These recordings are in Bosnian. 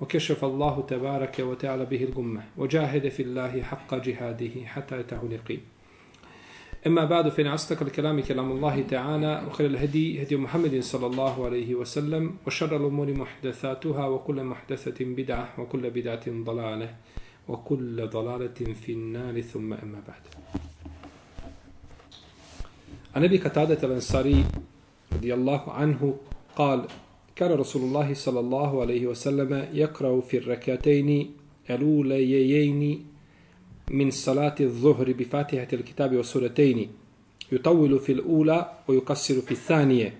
وكشف الله تبارك وتعالى به الغمة وجاهد في الله حق جهاده حتى يتاه اليقين. أما بعد فإن أصدق الكلام كلام الله تعالى وخير الهدي هدي محمد صلى الله عليه وسلم وشر الأمور محدثاتها وكل محدثة بدعة وكل بدعة ضلالة وكل ضلالة في النار. ثم أما بعد. عن أبي قتادة الأنصاري رضي الله عنه قال كان رسول الله صلى الله عليه وسلم يقرأ في الركعتين الأوليين من صلاة الظهر بفاتحة الكتاب والسورتين يطول في الأولى ويقصر في الثانية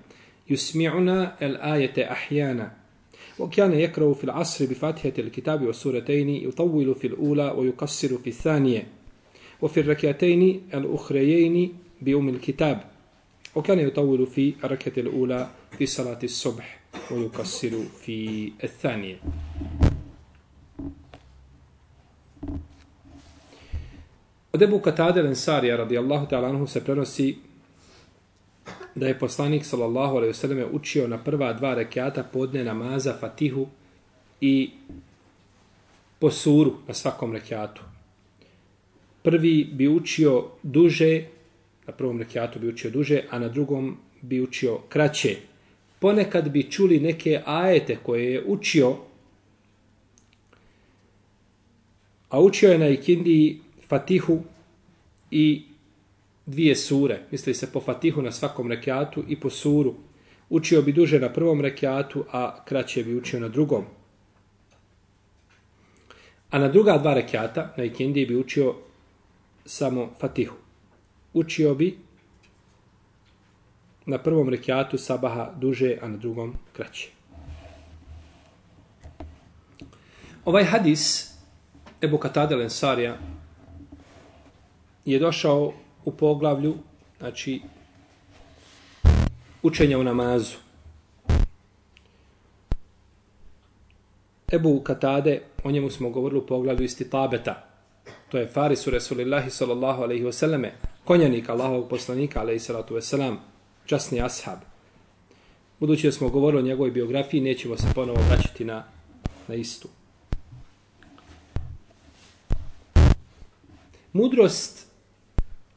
يسمعنا الآية أحيانا. وكان يقرأ في العصر بفاتحة الكتاب والسورتين يطول في الأولى ويقصر في الثانية. وفي الركعتين الأخريين بأم الكتاب وكان يطول في الركعة الأولى في صلاة الصبح. ويقصر في الثانية Od Ebu Katade Lensarija radijallahu ta'ala anhu se prenosi da je poslanik sallallahu alaihi wasallam učio na prva dva rekiata podne namaza Fatihu i po suru na svakom rekiatu. Prvi bi učio duže, na prvom rekiatu bi učio duže, a na drugom bi učio kraće. Ponekad bi čuli neke ajete koje je učio, a učio je na ikindiji Fatihu i dvije sure. Misli se po Fatihu na svakom rekiatu i po suru. Učio bi duže na prvom rekiatu, a kraće bi učio na drugom. A na druga dva rekiata, na ikindiji bi učio samo Fatihu. Učio bi na prvom rekiatu sabaha duže, a na drugom kraće. Ovaj hadis Ebu Katade Lensarija je došao u poglavlju, znači, učenja u namazu. Ebu Katade, o njemu smo govorili u poglavlju isti tabeta. To je Farisu Resulillahi sallallahu alaihi wasallame, konjanik Allahovog poslanika alaihi sallatu wasallam, časni ashab. Budući da smo govorili o njegovoj biografiji, nećemo se ponovo vraćati na, na istu. Mudrost,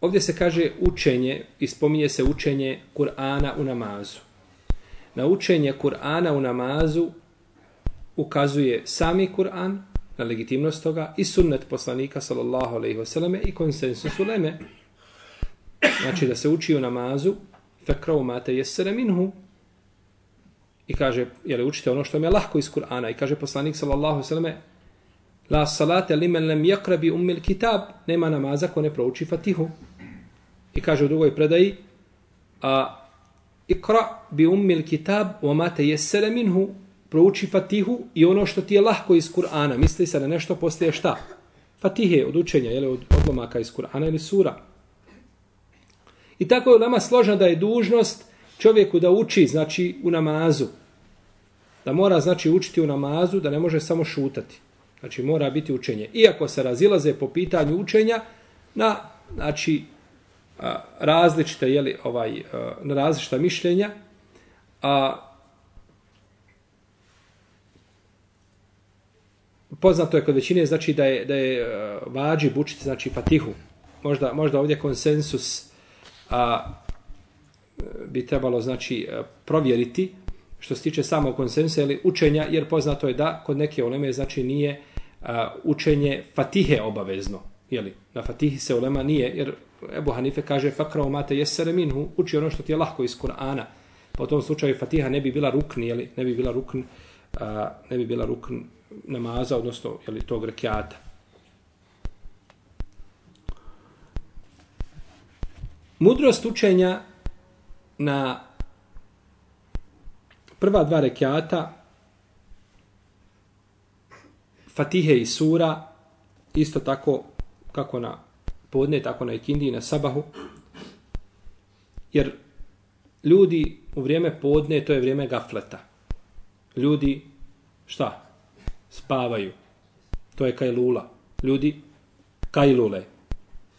ovdje se kaže učenje, i spominje se učenje Kur'ana u namazu. Na učenje Kur'ana u namazu ukazuje sami Kur'an, na legitimnost toga, i sunnet poslanika, sallallahu alaihi wasallam, i konsensus uleme. Znači da se uči u namazu, fekrau mate jesere minhu, i kaže, jel učite ono što vam je lahko iz Kur'ana, i kaže poslanik, sallallahu sallame, La salate li men lem jakrabi ummil kitab, nema namaza ko ne prouči Fatihu. I kaže u drugoj predaji, a ikra bi ummil kitab wa mate jesere minhu, prouči Fatihu i ono što ti je lahko iz Kur'ana, misli se na nešto postaje šta? Fatihe od učenja, je od odlomaka iz Kur'ana ili sura. I tako je nama složna da je dužnost čovjeku da uči, znači, u namazu. Da mora, znači, učiti u namazu, da ne može samo šutati. Znači mora biti učenje. Iako se razilaze po pitanju učenja na znači različite jeli, ovaj na različita mišljenja a poznato je kod većine znači da je da je vađi bučiti znači Fatihu. Možda možda ovdje konsensus a e, bi trebalo znači e, provjeriti što se tiče samog konsensa ili učenja, jer poznato je da kod neke oleme znači nije a, učenje fatihe obavezno. Jeli? Na fatihi se ulema nije, jer Ebu Hanife kaže fakrao mate jesere minhu, uči ono što ti je lahko iz Kur'ana. Pa u tom slučaju fatiha ne bi bila rukn, jeli? ne bi bila rukn, a, ne bi bila rukn namaza, odnosno jeli, tog rekiata. Mudrost učenja na prva dva rekiata Fatihe i sura isto tako kako na podne, tako na ikindi na sabahu. Jer ljudi u vrijeme podne, to je vrijeme gafleta. Ljudi, šta? Spavaju. To je kajlula. Ljudi, kajlule.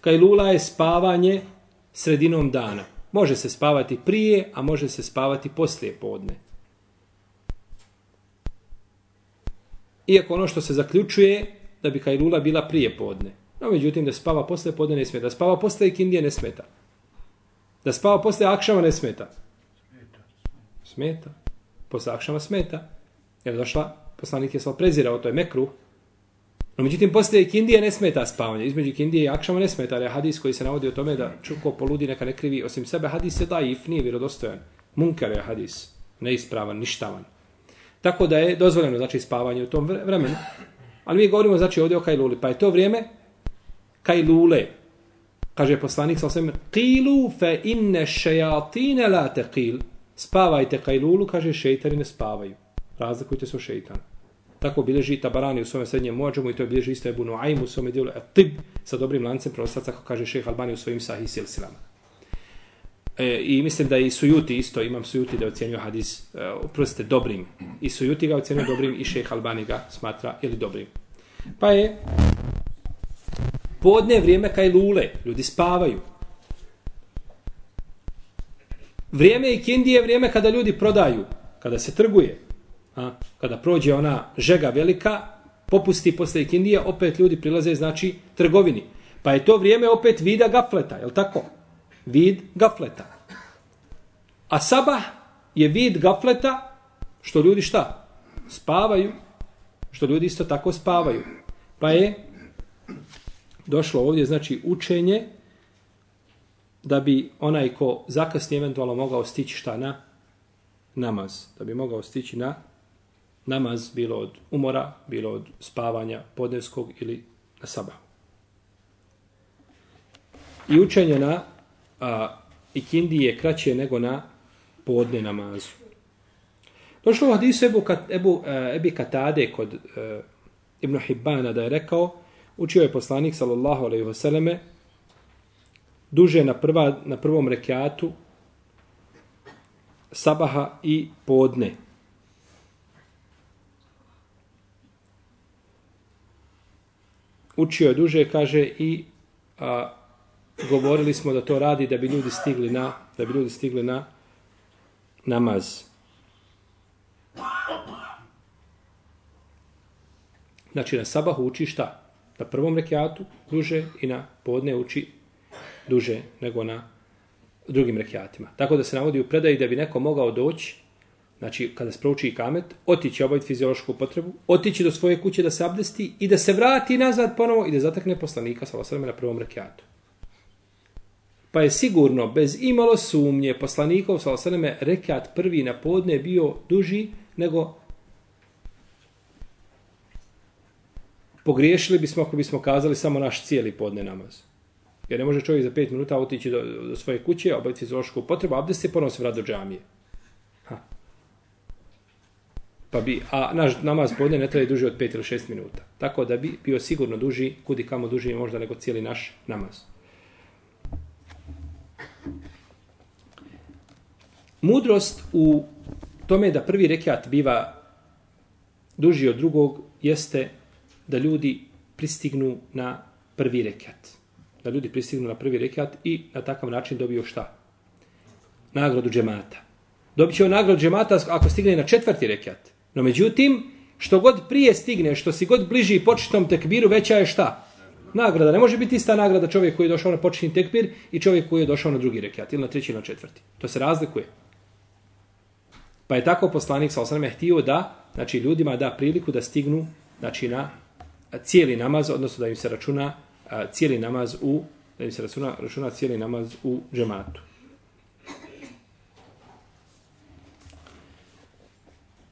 Kajlula je spavanje sredinom dana. Može se spavati prije, a može se spavati poslije podne. Iako ono što se zaključuje da bi kajlula bila prije podne. No, međutim, da spava posle podne ne smeta. Da spava posle ikindije ne smeta. Da spava posle akšama ne smeta. Smeta. Posle akšama smeta. Jer došla, poslanik je sva prezirao, to je mekru. No, međutim, poslije Kindije ne smeta spavanje. Između Kindije i akšama ne smeta. Ali hadis koji se navodi o tome da čuko poludi neka ne krivi osim sebe, hadis je daif, nije vjerodostojan. Munker je hadis. Neispravan, ništavan. Tako da je dozvoljeno znači spavanje u tom vremenu. Ali mi govorimo znači ovdje o kajluli. Pa je to vrijeme kajlule. Kaže poslanik sa osvijem, qilu fe inne šejatine la teqil. Spavajte kajlulu, kaže šeitani ne spavaju. Razlikujte se o šeitanu. Tako bilježi Tabarani u svome srednjem mođemu i to je bilježi isto Ebu Nuaym u svome dijelu Atib sa dobrim lancem prenostaca, kako kaže šejh Albani u svojim sahih silsilama. E, I mislim da i Sujuti isto, imam Sujuti da ocjenio hadis, e, uprostite, dobrim. I Sujuti ga ocjenio dobrim i šejh Albani ga smatra ili dobrim. Pa je podne vrijeme kaj lule, ljudi spavaju. Vrijeme i kindi je vrijeme kada ljudi prodaju, kada se trguje. A, kada prođe ona žega velika, popusti posle ikindije, opet ljudi prilaze, znači, trgovini. Pa je to vrijeme opet vida gafleta, je tako? Vid gafleta. A sabah je vid gafleta, što ljudi šta? Spavaju, što ljudi isto tako spavaju. Pa je došlo ovdje, znači, učenje da bi onaj ko zakasni eventualno mogao stići šta na namaz. Da bi mogao stići na namaz bilo od umora, bilo od spavanja podnevskog ili na sabahu. I učenje na a, ikindi je kraće nego na podne namazu. Došlo u hadisu Ebu, Ebu, e, Ebi Katade kod e, Ibn Hibbana da je rekao, učio je poslanik sallallahu alejhi ve selleme duže na prva na prvom rekiatu sabaha i podne. Učio je duže, kaže, i a, govorili smo da to radi da bi ljudi stigli na da bi ljudi stigli na namaz. Znači na sabahu uči šta? Na prvom rekiatu duže i na podne uči duže nego na drugim rekiatima. Tako da se navodi u predaji da bi neko mogao doći, znači kada sprouči prouči kamet, otići obaviti fiziološku potrebu, otići do svoje kuće da se abdesti i da se vrati nazad ponovo i da zatakne poslanika sa osrame na prvom rekiatu. Pa je sigurno, bez imalo sumnje, poslanikov sa osrame rekiat prvi na podne bio duži nego pogriješili bismo ako bismo kazali samo naš cijeli podne namaz. Jer ne može čovjek za pet minuta otići do, do svoje kuće, obaviti fiziološku potrebu, abdesti i ponovo se vrati do džamije. Pa bi, a naš namaz podne ne traje duže od 5 ili 6 minuta. Tako da bi bio sigurno duži, kudi kamo duži možda nego cijeli naš namaz. Mudrost u tome da prvi rekiat biva duži od drugog jeste da ljudi pristignu na prvi rekat. Da ljudi pristignu na prvi rekat i na takav način dobiju šta? Nagradu džemata. Dobit će nagradu džemata ako stigne na četvrti rekat. No međutim, što god prije stigne, što si god bliži početnom tekbiru, veća je šta? Nagrada. Ne može biti ista nagrada čovjek koji je došao na početni tekbir i čovjek koji je došao na drugi rekat ili na treći ili na četvrti. To se razlikuje. Pa je tako poslanik sa osrame htio da znači, ljudima da priliku da stignu znači, na cijeli namaz, odnosno da im se računa cijeli namaz u da im se računa, računa cijeli namaz u džematu.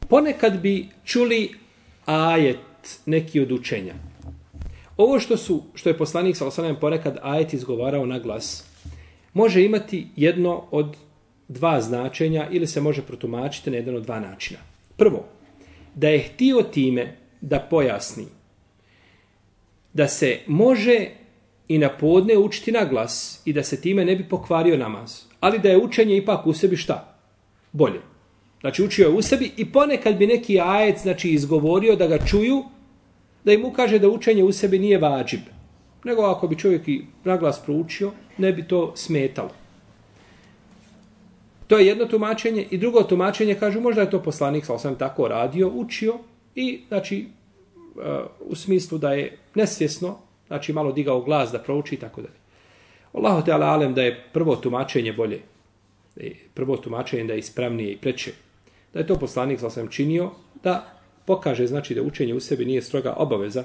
Ponekad bi čuli ajet neki od učenja. Ovo što su što je poslanik sa osanem ponekad ajet izgovarao na glas, može imati jedno od dva značenja ili se može protumačiti na jedan od dva načina. Prvo, da je htio time da pojasni da se može i na podne učiti na glas i da se time ne bi pokvario namaz. Ali da je učenje ipak u sebi šta? Bolje. Znači učio je u sebi i ponekad bi neki ajec znači, izgovorio da ga čuju, da im ukaže da učenje u sebi nije vađib. Nego ako bi čovjek i naglas proučio, ne bi to smetalo. To je jedno tumačenje i drugo tumačenje kažu možda je to poslanik sa osam tako radio, učio i znači e, u smislu da je nesvjesno, znači malo digao glas da prouči i tako dalje. Allahu te alem da je prvo tumačenje bolje. E, prvo tumačenje da je ispravnije i preče. Da je to poslanik sa osam činio da pokaže znači da učenje u sebi nije stroga obaveza.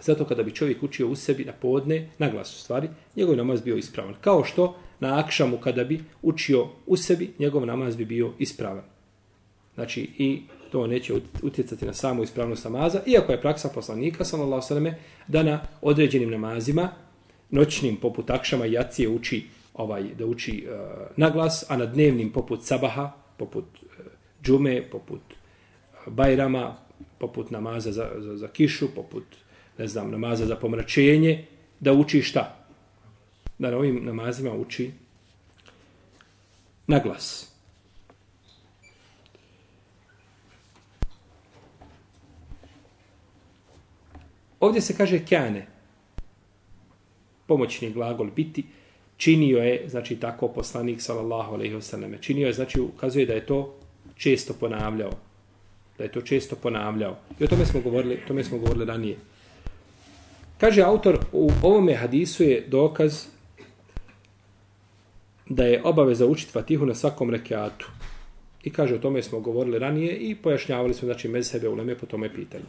Zato kada bi čovjek učio u sebi na podne, na glasu stvari, njegov namaz bio ispravan. Kao što na akšamu kada bi učio u sebi, njegov namaz bi bio ispravan. Znači i to neće utjecati na samu ispravnost namaza, iako je praksa poslanika, sallallahu sallam, da na određenim namazima, noćnim poput akšama i jacije uči ovaj da uči uh, na glas, a na dnevnim poput sabaha, poput džume, poput eh, bajrama, poput namaza za, za, za kišu, poput ne znam, namaza za pomračenje, da uči šta? da na ovim namazima uči na glas. Ovdje se kaže kjane, pomoćni glagol biti, činio je, znači tako poslanik sallallahu alejhi ve selleme činio je, znači ukazuje da je to često ponavljao. Da je to često ponavljao. I o tome smo govorili, o tome smo govorili ranije. Kaže autor, u ovome hadisu je dokaz da je obaveza učiti Fatihu na svakom rekiatu. I kaže, o tome smo govorili ranije i pojašnjavali smo, znači, mezhebe u uleme po tome pitanju.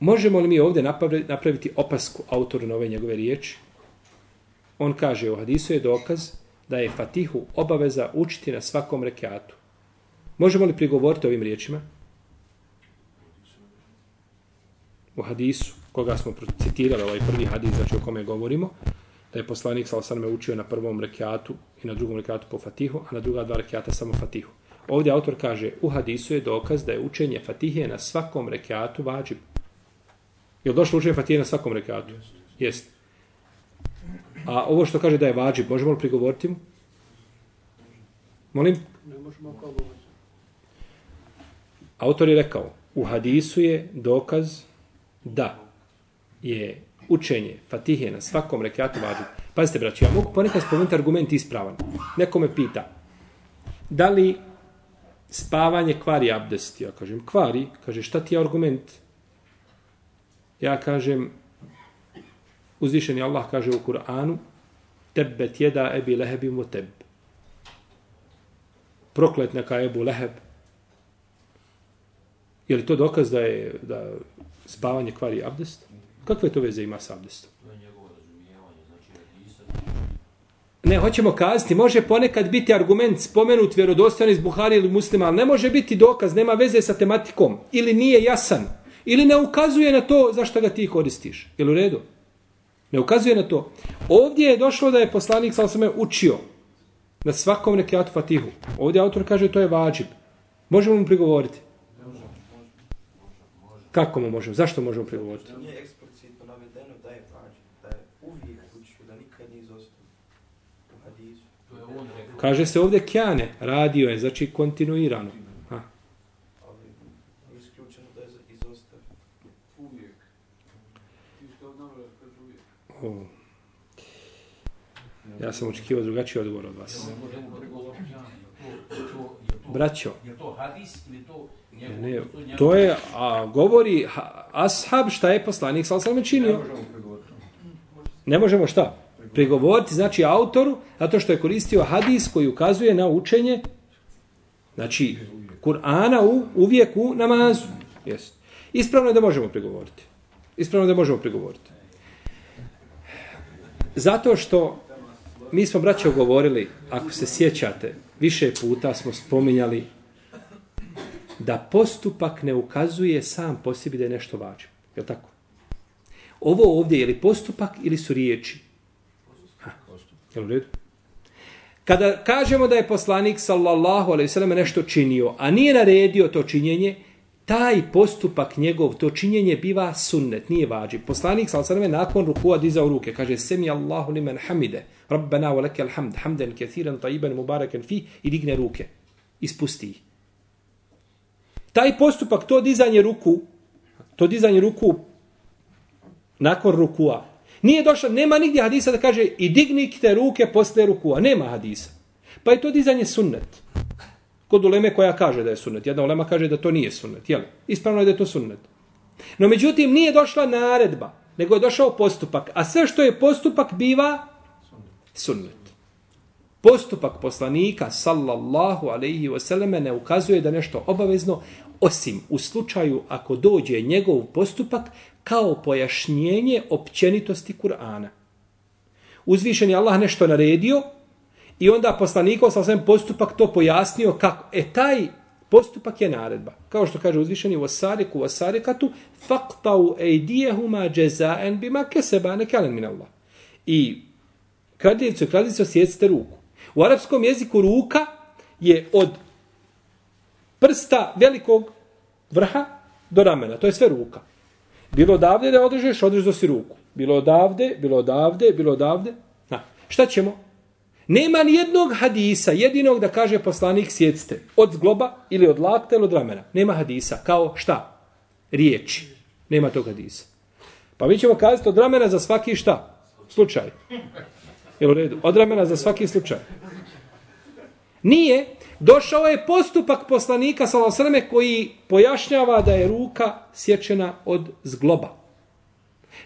Možemo li mi ovdje napraviti opasku autoru na ove njegove riječi? On kaže, u hadisu je dokaz da je Fatihu obaveza učiti na svakom rekiatu. Možemo li prigovoriti ovim riječima? U hadisu koga smo citirali, ovaj prvi hadis, znači o kome govorimo, da je poslanik sa osaname učio na prvom rekiatu i na drugom rekiatu po Fatihu, a na druga dva rekiata samo Fatihu. Ovdje autor kaže, u hadisu je dokaz da je učenje Fatihe na svakom rekiatu vađib. Je li došlo učenje Fatihe na svakom rekiatu? Jest. A ovo što kaže da je vađib, možemo li prigovoriti mu? Molim? Ne možemo kao Autor je rekao, u hadisu je dokaz da je učenje Fatihe na svakom rekiatu vađi. Pazite, braći, ja mogu ponekad spomenuti argument ispravan. Neko me pita, da li spavanje kvari abdest? Ja kažem, kvari. Kaže, šta ti je argument? Ja kažem, uzvišeni Allah kaže u Kur'anu, tebbet jeda ebi lehebim u teb. Proklet neka ebu leheb. Je li to dokaz da je da spavanje kvari abdest? Kakve to veze ima sa abdestom? Ne, hoćemo kazati, može ponekad biti argument spomenut vjerodostojno iz Buhari ili muslima, ali ne može biti dokaz, nema veze sa tematikom, ili nije jasan, ili ne ukazuje na to zašto ga ti koristiš. Je u redu? Ne ukazuje na to. Ovdje je došlo da je poslanik sa osame učio na svakom nekiatu fatihu. Ovdje autor kaže to je vađib. Možemo mu prigovoriti? Kako mu možemo? Zašto možemo prigovoriti? Nije Kaže se ovdje kjane, radio je, znači kontinuirano. Ha. O. Ja sam očekivao drugačiji odgovor od vas. Braćo. Ne, to je, a govori ashab šta je poslanik sa osam činio. Ne možemo šta? prigovoriti, znači autoru, zato što je koristio hadis koji ukazuje na učenje, znači Kur'ana u, uvijek u namazu. Jest. Ispravno je da možemo prigovoriti. Ispravno je da možemo prigovoriti. Zato što mi smo, braćo, govorili, ako se sjećate, više puta smo spominjali da postupak ne ukazuje sam po sebi da je nešto važno. Je tako? Ovo ovdje je li postupak ili su riječi? Jel u redu? Kada kažemo da je poslanik sallallahu alaihi sallam nešto činio, a nije naredio to činjenje, taj postupak njegov, to činjenje biva sunnet, nije vađi. Poslanik sal sveme nakon rukua dizao ruke, kaže Semi Allahu limen hamide, Rabbena wa leke alhamd, hamden kethiran, tajiban mubarakan fi, i digne ruke, ispusti ih. Taj postupak, to dizanje ruku, to dizanje ruku nakon rukua, nije došlo, nema nigdje hadisa da kaže i dignite ruke posle rukua, nema hadisa. Pa je to dizanje sunnet. Kod uleme koja kaže da je sunnet. Jedna ulema kaže da to nije sunnet. Jel? Ispravno je da je to sunnet. No međutim, nije došla naredba, nego je došao postupak. A sve što je postupak biva sunnet. Postupak poslanika, sallallahu alaihi wasallame, ne ukazuje da nešto obavezno, osim u slučaju ako dođe njegov postupak kao pojašnjenje općenitosti Kur'ana. Uzvišen je Allah nešto naredio, I onda poslanikov sa svem postupak to pojasnio kako. E taj postupak je naredba. Kao što kaže uzvišeni vasariku vasarikatu faqtau ejdijehuma džezaen bima keseba nekalen min Allah. I kradljivcu i kradljivcu sjecite ruku. U arapskom jeziku ruka je od prsta velikog vrha do ramena. To je sve ruka. Bilo odavde da održeš, održeš si ruku. Bilo odavde, bilo odavde, bilo odavde. Na. Šta ćemo? Nema ni jednog hadisa, jedinog da kaže poslanik sjecite. Od zgloba ili od lakta ili od ramena. Nema hadisa. Kao šta? Riječi. Nema tog hadisa. Pa mi ćemo kazati od ramena za svaki šta? Slučaj. Jel u redu? Od ramena za svaki slučaj. Nije. Došao je postupak poslanika Salosrme koji pojašnjava da je ruka sječena od zgloba.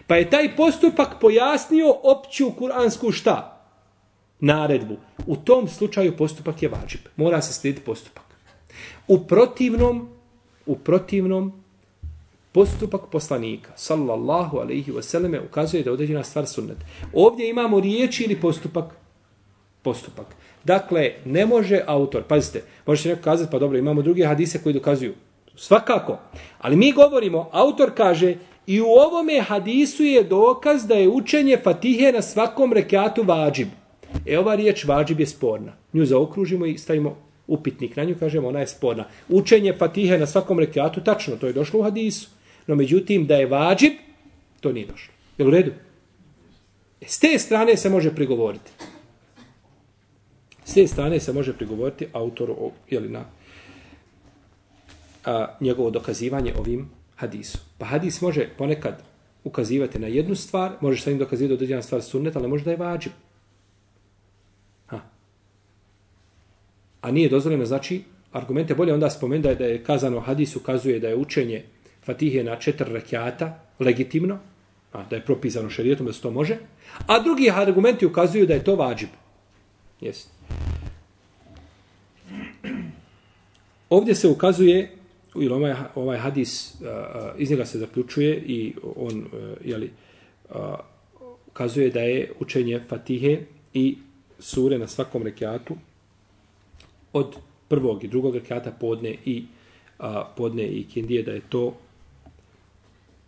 Pa je taj postupak pojasnio opću kuransku šta? Naredbu. U tom slučaju postupak je vađib. Mora se slijediti postupak. U protivnom, u protivnom, postupak poslanika, sallallahu alaihi wasallam, ukazuje da je određena stvar sunnet. Ovdje imamo riječi ili postupak? Postupak. Dakle, ne može autor, pazite, možete neko kazati, pa dobro, imamo druge hadise koji dokazuju. Svakako. Ali mi govorimo, autor kaže, i u ovome hadisu je dokaz da je učenje fatihe na svakom rekatu vađib. E ova riječ vađib je sporna. Nju zaokružimo i stavimo upitnik na nju, kažemo ona je sporna. Učenje fatihe na svakom rekiatu, tačno, to je došlo u hadisu. No međutim, da je vađib, to nije došlo. Je u redu? E, s te strane se može prigovoriti. S te strane se može prigovoriti autoru, jeli na, a, njegovo dokazivanje ovim hadisu. Pa hadis može ponekad ukazivati na jednu stvar, može sa njim dokazivati da određena stvar sunnet, ali može da je vađib. A nije dozvoljeno, znači, argumente bolje onda spomenuti da je, da je kazano hadis ukazuje da je učenje Fatihe na četiri rekiata legitimno, a da je propisano šerijetom da se to može, a drugi argumenti ukazuju da je to vađib. Jest. Ovdje se ukazuje, ili ovaj, ovaj hadis, uh, iz njega se zaključuje i on, e, uh, jeli, uh, ukazuje da je učenje Fatihe i sure na svakom rekiatu od prvog i drugog rekata podne i a, podne i kindije da je to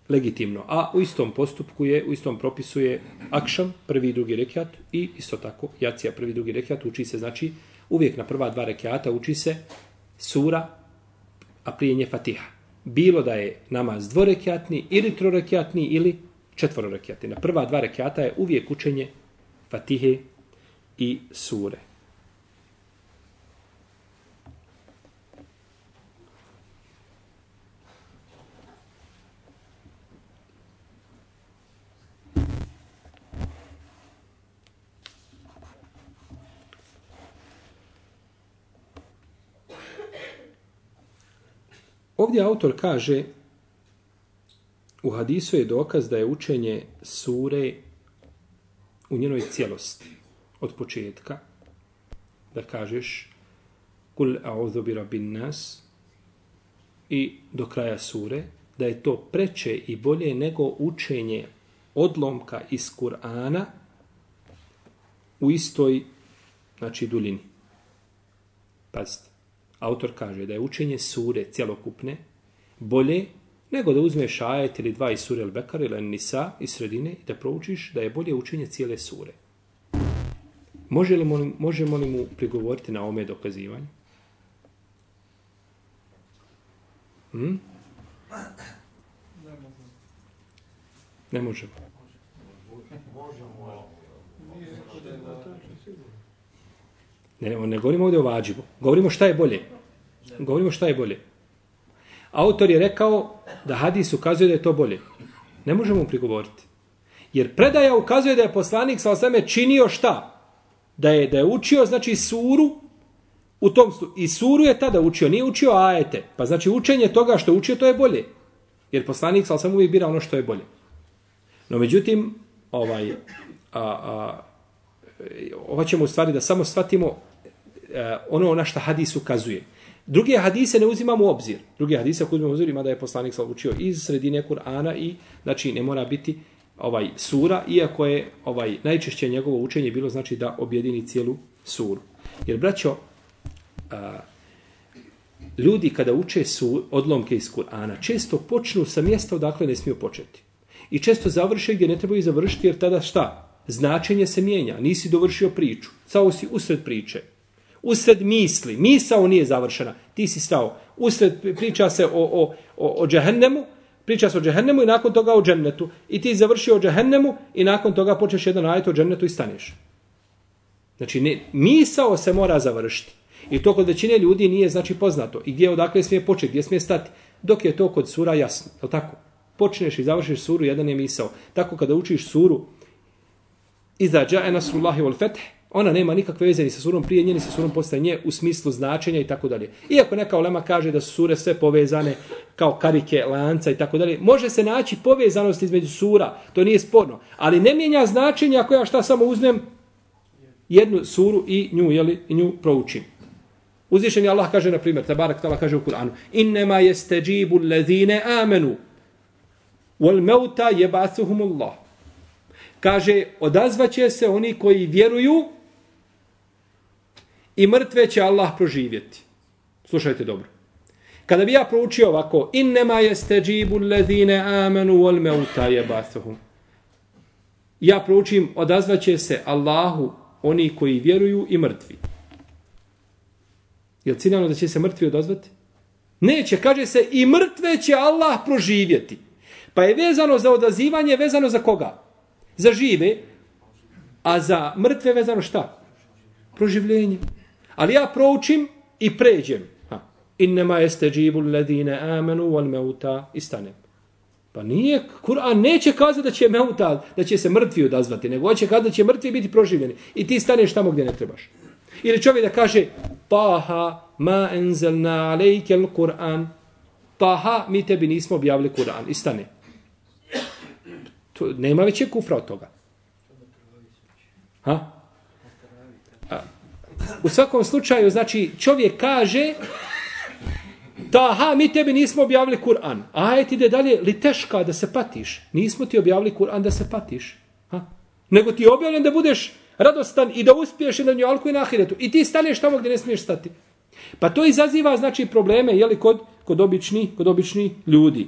legitimno. A u istom postupku je, u istom propisu je akšam, prvi i drugi rekiat i isto tako jacija, prvi i drugi rekiat, uči se, znači uvijek na prva dva rekiata uči se sura, a prije nje fatiha. Bilo da je namaz dvorekiatni ili trorekiatni ili četvororekiatni. Na prva dva rekiata je uvijek učenje fatihe i sure. Ovdje autor kaže u hadisu je dokaz da je učenje sure u njenoj cijelosti od početka da kažeš kul a'udhu bi rabbin nas i do kraja sure da je to preče i bolje nego učenje odlomka iz Kur'ana u istoj znači duljini. Pazite autor kaže da je učenje sure cjelokupne bolje nego da uzmeš ajet ili dva iz sure Al-Bekar ili Nisa iz sredine i da proučiš da je bolje učenje cijele sure. Može li, možemo li mu prigovoriti na ome dokazivanje? Hmm? Ne možemo. Ne, ne, ne govorimo ovdje o vađibu. Govorimo šta je bolje. Govorimo šta je bolje. Autor je rekao da hadis ukazuje da je to bolje. Ne možemo mu prigovoriti. Jer predaja ukazuje da je poslanik sa osame činio šta? Da je, da je učio, znači, suru u tom stu. I suru je tada učio, nije učio ajete. Pa znači učenje toga što je učio, to je bolje. Jer poslanik sa osame uvijek bira ono što je bolje. No međutim, ovaj, a, a, ova ćemo u stvari da samo shvatimo e, ono na što hadis ukazuje. Druge hadise ne uzimamo u obzir. Druge hadise ako uzimamo u obzir, ima da je poslanik sa učio iz sredine Kur'ana i znači ne mora biti ovaj sura, iako je ovaj najčešće njegovo učenje bilo znači da objedini cijelu suru. Jer braćo, a, ljudi kada uče su odlomke iz Kur'ana, često počnu sa mjesta odakle ne smiju početi. I često završe gdje ne trebaju završiti jer tada šta? Značenje se mijenja. Nisi dovršio priču. Stao si usred priče. Usred misli. Misao nije završena. Ti si stao. Usred priča se o, o, o, o džehennemu. Priča se o džehennemu i nakon toga o džennetu. I ti završio o džehennemu i nakon toga počeš jedan ajet o džennetu i staneš. Znači, ne, misao se mora završiti. I to kod većine ljudi nije znači poznato. I gdje odakle smije početi, gdje smije stati. Dok je to kod sura jasno. Je tako? počneš i završiš suru, jedan je misao. Tako kada učiš suru, iza džaje nasrullahi wal feth, ona nema nikakve veze ni sa surom prije nje, ni sa surom postaje nje u smislu značenja i tako dalje. Iako neka olema kaže da su sure sve povezane kao karike, lanca i tako dalje, može se naći povezanost između sura, to nije sporno. Ali ne mijenja značenja ako ja šta samo uzmem jednu suru i nju, jeli, i nju proučim. Uzvišeni Allah kaže, na primjer, tabarak tala kaže u Kur'anu, innema jeste džibu ledine amenu, Wal mauta yebasuhumullah. Kaže, odazvaće se oni koji vjeruju i mrtve će Allah proživjeti. Slušajte dobro. Kada bi ja proučio ovako, innema yastajibu alladhina amanu wal je yebasuhum. Ja proučim, odazvaće se Allahu oni koji vjeruju i mrtvi. Je li ciljano da će se mrtvi odazvati? Neće, kaže se, i mrtve će Allah proživjeti. Pa je vezano za odazivanje, vezano za koga? Za žive. A za mrtve vezano šta? Proživljenje. Ali ja proučim i pređem. Ha. Innema jeste džibu ledine amenu wal meuta i stanem. Pa nije, Kur'an neće kazati da će meuta, da će se mrtvi odazvati, nego hoće kazati da će mrtvi biti proživljeni. I ti staneš tamo gdje ne trebaš. Ili čovjek da kaže, Taha ma enzelna alejke Kur'an. Taha, mi tebi nismo objavili Kur'an. I stane. To, nema veće kufra od toga. Ha? A, u svakom slučaju, znači, čovjek kaže da, ha, mi tebi nismo objavili Kur'an. A je ti ide dalje, li teška da se patiš? Nismo ti objavili Kur'an da se patiš. Ha? Nego ti je objavljen da budeš radostan i da uspiješ i na njalku i na ahiretu. I ti staneš tamo gdje ne smiješ stati. Pa to izaziva, znači, probleme, jeli, kod, kod, obični, kod obični ljudi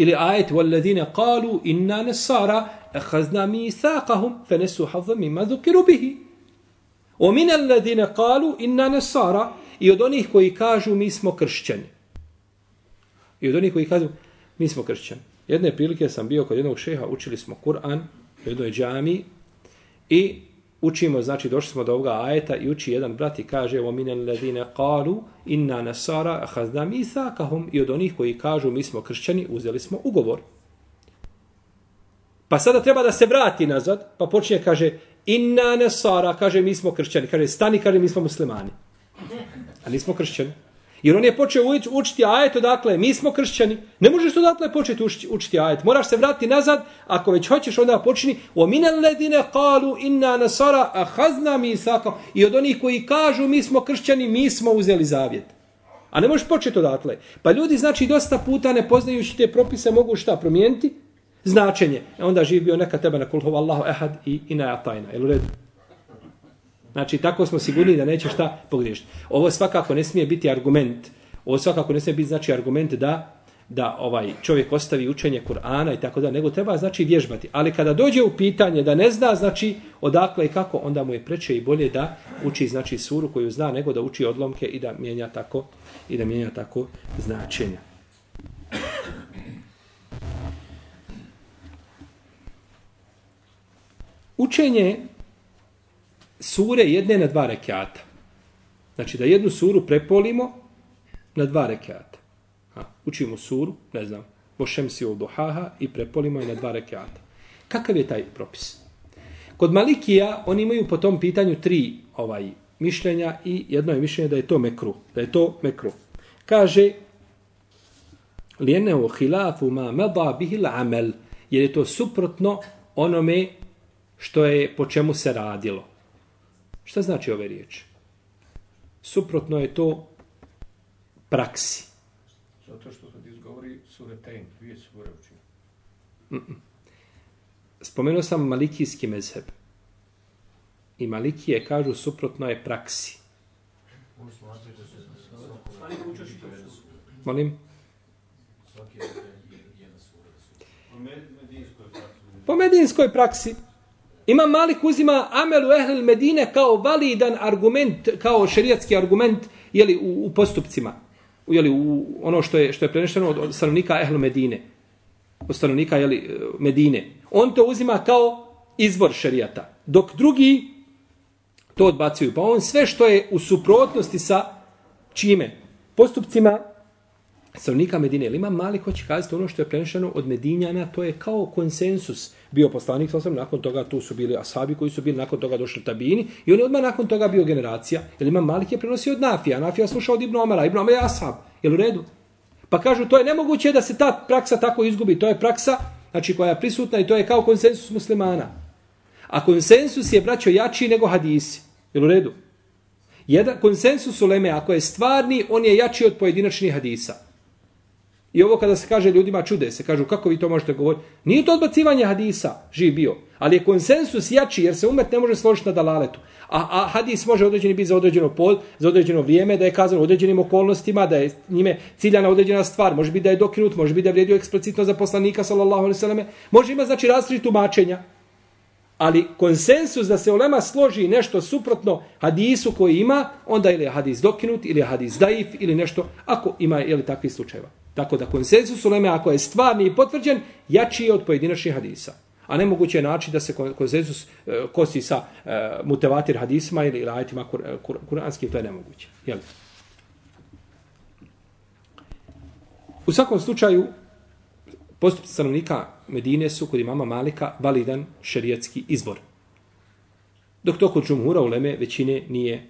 Ili ajet والذين قالوا inna nasara akhadna mithaqahum fanesu hadha mimma dhukiru bihi. O min alladhina qalu inna nasara i od onih koji kažu mi smo kršćani. I od onih koji kažu mi smo kršćani. Jedne prilike sam bio kod jednog šeha, učili smo Kur'an u jednoj džami i učimo, znači došli smo do ovoga ajeta i uči jedan brat i kaže evo minen ladine qalu inna nasara ahazna misa kahum i od onih koji kažu mi smo kršćani uzeli smo ugovor. Pa sada treba da se vrati nazad, pa počinje kaže inna nasara, kaže mi smo kršćani, kaže stani, kaže mi smo muslimani. A nismo kršćani. Jer on je počeo učiti ajet odakle, mi smo kršćani. Ne možeš odatle početi učiti, učiti ajet. Moraš se vratiti nazad, ako već hoćeš onda počini. O mine ledine kalu inna nasara a hazna mi. I od onih koji kažu mi smo kršćani, mi smo uzeli zavjet. A ne možeš početi odatle. Pa ljudi znači dosta puta ne poznajući te propise mogu šta promijeniti? Značenje. E onda živi bio neka tebe na kulhova Allahu ehad i ina atajna. Jel u redu? Znači, tako smo sigurni da neće šta pogriješiti. Ovo svakako ne smije biti argument. Ovo svakako ne smije biti znači argument da da ovaj čovjek ostavi učenje Kur'ana i tako da nego treba znači vježbati. Ali kada dođe u pitanje da ne zna znači odakle i kako onda mu je preče i bolje da uči znači suru koju zna nego da uči odlomke i da mijenja tako i da mijenja tako značenja. Učenje sure jedne na dva rekiata. Znači da jednu suru prepolimo na dva rekiata. Ha, učimo suru, ne znam, Bošem si u duhaha i prepolimo je na dva rekiata. Kakav je taj propis? Kod Malikija oni imaju po tom pitanju tri ovaj mišljenja i jedno je mišljenje da je to mekru. Da je to mekru. Kaže lijene u hilafu ma meda bihil amel jer je to suprotno onome što je po čemu se radilo. Šta znači ove riječi? Suprotno je to praksi. Zato što kad izgovori suretejn, dvije sure učinu. Mm -mm. Spomenuo sam malikijski mezheb. I malikije kažu suprotno je praksi. Molim? Po medinskoj praksi. Ima Malik uzima Amelu Ehlil Medine kao validan argument, kao šerijatski argument jeli, u, u postupcima. Jeli, u ono što je, što je prenešeno od, od stanovnika ehlu Medine. Od stanovnika jeli, Medine. On to uzima kao izvor šerijata. Dok drugi to odbacuju. Pa on sve što je u suprotnosti sa čime? Postupcima stanovnika Medine. Ili ima mali hoće kazati ono što je prenešeno od Medinjana, to je kao konsensus bio poslanik, sam nakon toga tu su bili asabi koji su bili nakon toga došli tabini i on je odmah nakon toga bio generacija. Jer imam Malik je prenosio od Nafija, Nafija slušao od Ibn Omara, Ibn Omara je asab. Je u redu? Pa kažu, to je nemoguće da se ta praksa tako izgubi. To je praksa znači koja je prisutna i to je kao konsensus muslimana. A konsensus je, braćo, jači nego hadisi. Je u redu? Jedan konsensus u Leme, ako je stvarni, on je jači od pojedinačnih hadisa. I ovo kada se kaže ljudima čude se, kažu kako vi to možete govoriti. Nije to odbacivanje hadisa, živ bio. Ali je konsensus jači jer se umet ne može složiti na dalaletu. A, a hadis može određeni biti za određeno pol, za određeno vrijeme, da je kazan određenim okolnostima, da je njime ciljana određena stvar. Može biti da je dokinut, može biti da je vrijedio eksplicitno za poslanika, sallallahu alaihi sallam. Može ima znači različit tumačenja. Ali konsensus da se olema složi nešto suprotno hadisu koji ima, onda ili je hadis dokinut, ili je hadis daif, ili nešto, ako ima ili takvi slučajeva. Tako da konsensus uleme, ako je stvarni i potvrđen, jači je od pojedinačnih hadisa. A nemoguće je način da se konsensus e, kosi sa e, mutevatir hadisma ili ajetima kur, e, kur, kuranskim, to je nemoguće. Jel? U svakom slučaju, postupci stanovnika Medine su kod imama Malika validan šerijetski izbor. Dok to kod džumhura uleme većine nije,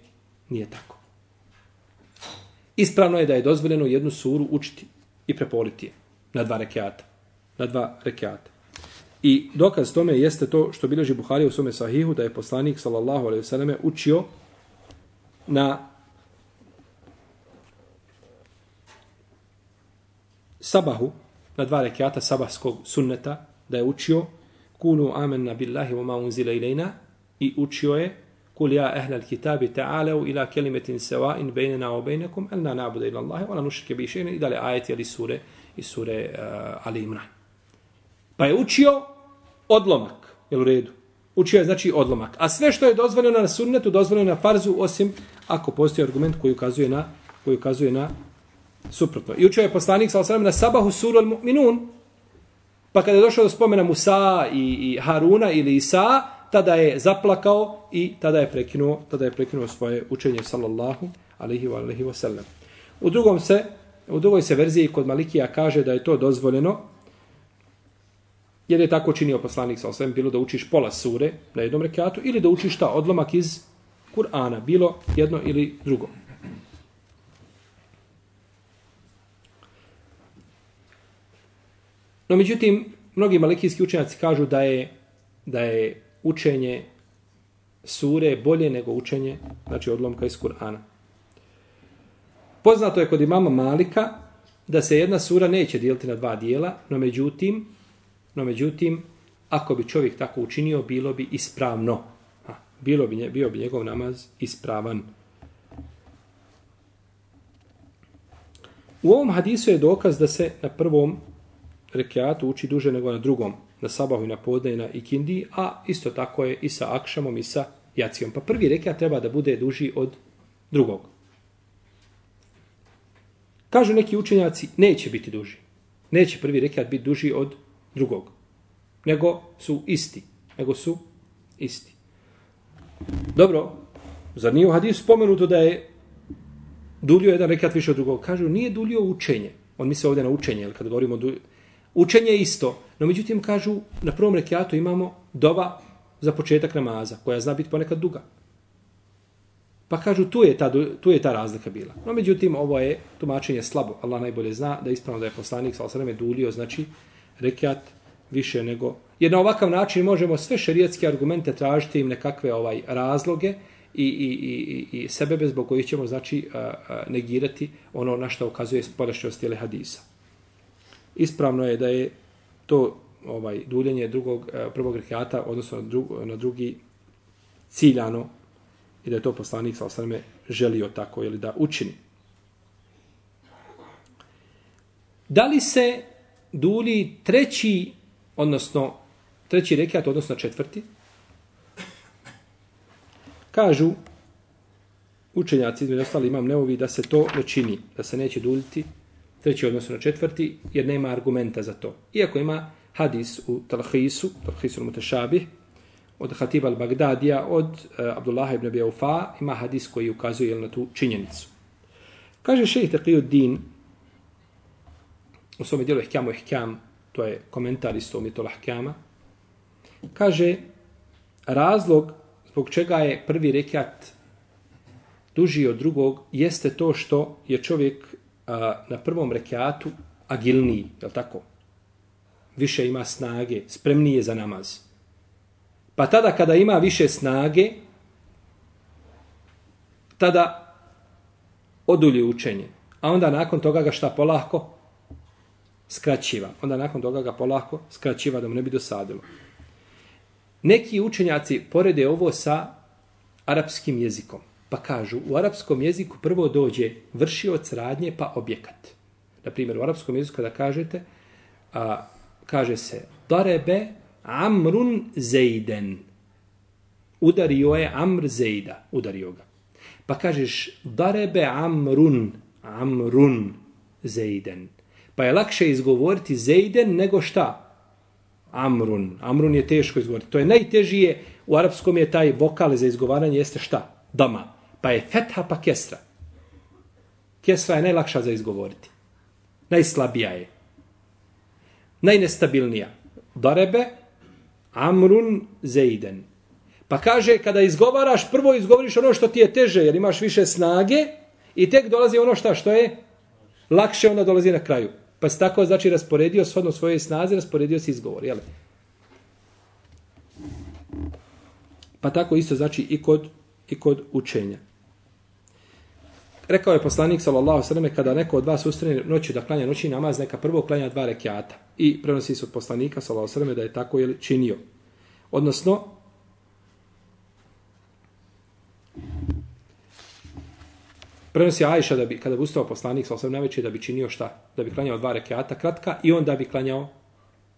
nije tako. Ispravno je da je dozvoljeno jednu suru učiti i prepoliti je na dva rekiata. Na dva rekiata. I dokaz tome jeste to što bilježi Buhari u svome sahihu da je poslanik sallallahu alaihi selleme učio na sabahu, na dva rekiata sabahskog sunneta, da je učio kunu amen billahi wa ma unzila ilajna i učio je kul ja ehla kitabi ta'alu ila kelimetin sawa'in baynana wa baynakum an la na'budu illa Allah wa la nushrika bihi shay'an ila ayati ali sure i sure uh, Ali Imran. Pa je učio odlomak, je u redu. Učio je znači odlomak. A sve što je dozvoljeno na sunnetu, dozvoljeno na farzu, osim ako postoji argument koji ukazuje na koji ukazuje na suprotno. I učio je poslanik sa na sabahu suru al-mu'minun. Pa kada je došao do spomena Musa i, i Haruna ili Isa, tada je zaplakao i tada je prekinuo, tada je prekinuo svoje učenje sallallahu alejhi ve alihi ve sellem. U drugom se u drugoj se verziji kod Malikija kaže da je to dozvoljeno jer je tako činio poslanik sa osvijem, bilo da učiš pola sure na jednom rekatu ili da učiš ta odlomak iz Kur'ana, bilo jedno ili drugo. No, međutim, mnogi malikijski učenjaci kažu da je, da je učenje sure bolje nego učenje, znači odlomka iz Kur'ana. Poznato je kod imama Malika da se jedna sura neće dijeliti na dva dijela, no međutim, no međutim, ako bi čovjek tako učinio, bilo bi ispravno. Ha, bilo bi, bio bi njegov namaz ispravan. U ovom hadisu je dokaz da se na prvom rekiatu uči duže nego na drugom na sabahu i na podne i na ikindi, a isto tako je i sa akšamom i sa jacijom. Pa prvi rekat treba da bude duži od drugog. Kažu neki učenjaci, neće biti duži. Neće prvi rekat biti duži od drugog. Nego su isti. Nego su Isti. Dobro, zar nije u hadisu spomenuto da je dulio jedan rekat više od drugog? Kažu, nije dulio učenje. On misle ovdje na učenje, jer kad govorimo dulio, učenje je isto. No međutim, kažu, na prvom rekatu imamo dova za početak namaza, koja zna biti ponekad duga. Pa kažu, tu je, ta, tu je ta razlika bila. No međutim, ovo je tumačenje slabo. Allah najbolje zna da je ispravno da je poslanik sa osreme dulio, znači rekat više nego... Jer na ovakav način možemo sve šerijetske argumente tražiti im nekakve ovaj razloge i, i, i, i sebebe zbog kojih ćemo znači negirati ono na što ukazuje spoljašnjost ili hadisa. Ispravno je da je to ovaj duljenje drugog eh, prvog rekata odnosno na, drug, na drugi ciljano i da je to poslanik sa osrame želio tako ili da učini. Da li se duli treći, odnosno treći rekiat, odnosno četvrti? Kažu učenjaci, između ostali imam neovi, da se to ne čini, da se neće duljiti treći odnosno na četvrti, jer nema argumenta za to. Iako ima hadis u Talhisu, Talhisu al-Mutešabih, od Hatiba al-Bagdadija, od uh, Abdullaha ibn Bijaufa, ima hadis koji ukazuje na tu činjenicu. Kaže šejih Taqiyuddin u svome dijelu Ihkamu Ihkam, to je komentar isto u mitola Ihkama, kaže razlog zbog čega je prvi rekat duži od drugog, jeste to što je čovjek a, na prvom rekiatu agilniji, je tako? Više ima snage, spremniji je za namaz. Pa tada kada ima više snage, tada odulji učenje. A onda nakon toga ga šta polako? Skraćiva. Onda nakon toga ga polako skraćiva da mu ne bi dosadilo. Neki učenjaci porede ovo sa arapskim jezikom. Pa kažu, u arapskom jeziku prvo dođe vršioc radnje pa objekat. Na primjer, u arapskom jeziku kada kažete, a, kaže se darebe amrun zeiden. Udario je amr zeida. Udario ga. Pa kažeš darebe amrun. Amrun zeiden. Pa je lakše izgovoriti zeiden nego šta? Amrun. Amrun je teško izgovoriti. To je najtežije. U arapskom je taj vokal za izgovaranje jeste šta? Dama. Pa je fetha pa kesra. Kesra je najlakša za izgovoriti. Najslabija je. Najnestabilnija. Darebe amrun zeiden. Pa kaže, kada izgovaraš, prvo izgovoriš ono što ti je teže, jer imaš više snage, i tek dolazi ono šta, što je lakše, onda dolazi na kraju. Pa se tako, znači, rasporedio shodno svoje snaze, rasporedio se izgovor, jel? Pa tako isto, znači, i kod, i kod učenja. Rekao je poslanik, sallallahu sallam, kada neko od vas ustrane noću da klanja noći namaz, neka prvo klanja dva rekiata. I prenosi se od poslanika, sallallahu sallam, da je tako jel, činio. Odnosno, Prenosi Ajša da bi, kada bi ustao poslanik, sallallahu alejhi ve selleme da bi činio šta? Da bi klanjao dva rekiata kratka i onda bi klanjao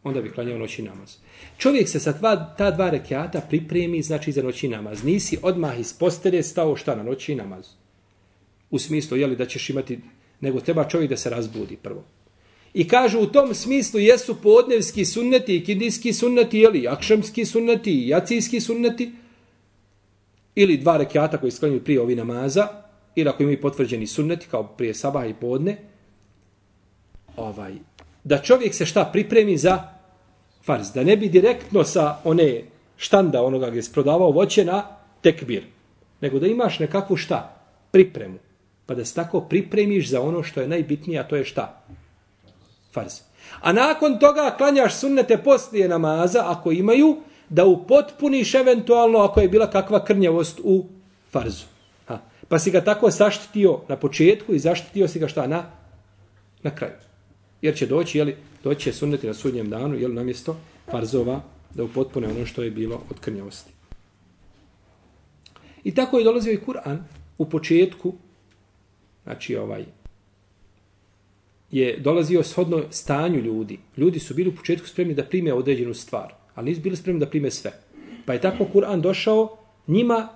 onda bi klanjao noći namaz. Čovjek se sa dva, ta dva rekiata pripremi, znači za noći namaz. Nisi odmah iz postelje stao šta na noći namaz. U smislu, jeli, da ćeš imati, nego treba čovjek da se razbudi prvo. I kažu u tom smislu jesu podnevski sunneti kindijski sunneti, jeli, akšamski sunneti i jacijski sunneti, ili dva rekiata koji sklanjuju prije ovi namaza, ili ako imaju potvrđeni sunneti kao prije sabaha i podne, ovaj, da čovjek se šta pripremi za farz, da ne bi direktno sa one štanda onoga gdje se prodavao voće na tekbir, nego da imaš nekakvu šta, pripremu, pa da se tako pripremiš za ono što je najbitnije, a to je šta? Farz. A nakon toga klanjaš sunnete poslije namaza, ako imaju, da upotpuniš eventualno ako je bila kakva krnjavost u farzu. Ha. Pa si ga tako zaštitio na početku i zaštitio si ga šta na, na kraju. Jer će doći, jeli, doći će sunneti na sudnjem danu, jeli, namjesto farzova, da upotpune ono što je bilo od krnjavosti. I tako je dolazio i Kur'an u početku, znači ovaj, je dolazio shodno stanju ljudi. Ljudi su bili u početku spremni da prime određenu stvar, ali nisu bili spremni da prime sve. Pa je tako Kur'an došao njima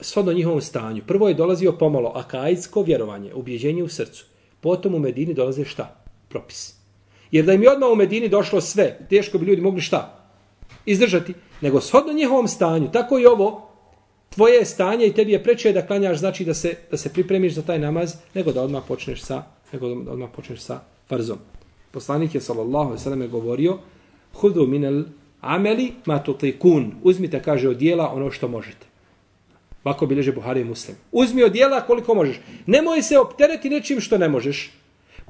shodno njihovom stanju. Prvo je dolazio pomalo akajsko vjerovanje, ubjeđenje u srcu. Potom u Medini dolaze šta? Propis. Jer da im je odmah u Medini došlo sve, teško bi ljudi mogli šta? izdržati, nego shodno njihovom stanju, tako i ovo, tvoje stanje i tebi je preče da klanjaš, znači da se, da se pripremiš za taj namaz, nego da odmah počneš sa, nego da odmah počneš sa farzom. Poslanik je, sallallahu alaihi je govorio, hudu minel ameli ma tutikun. Uzmite, kaže, od dijela ono što možete. Ovako bileže Buhari i Muslim. Uzmi od dijela koliko možeš. Nemoj se optereti nečim što ne možeš.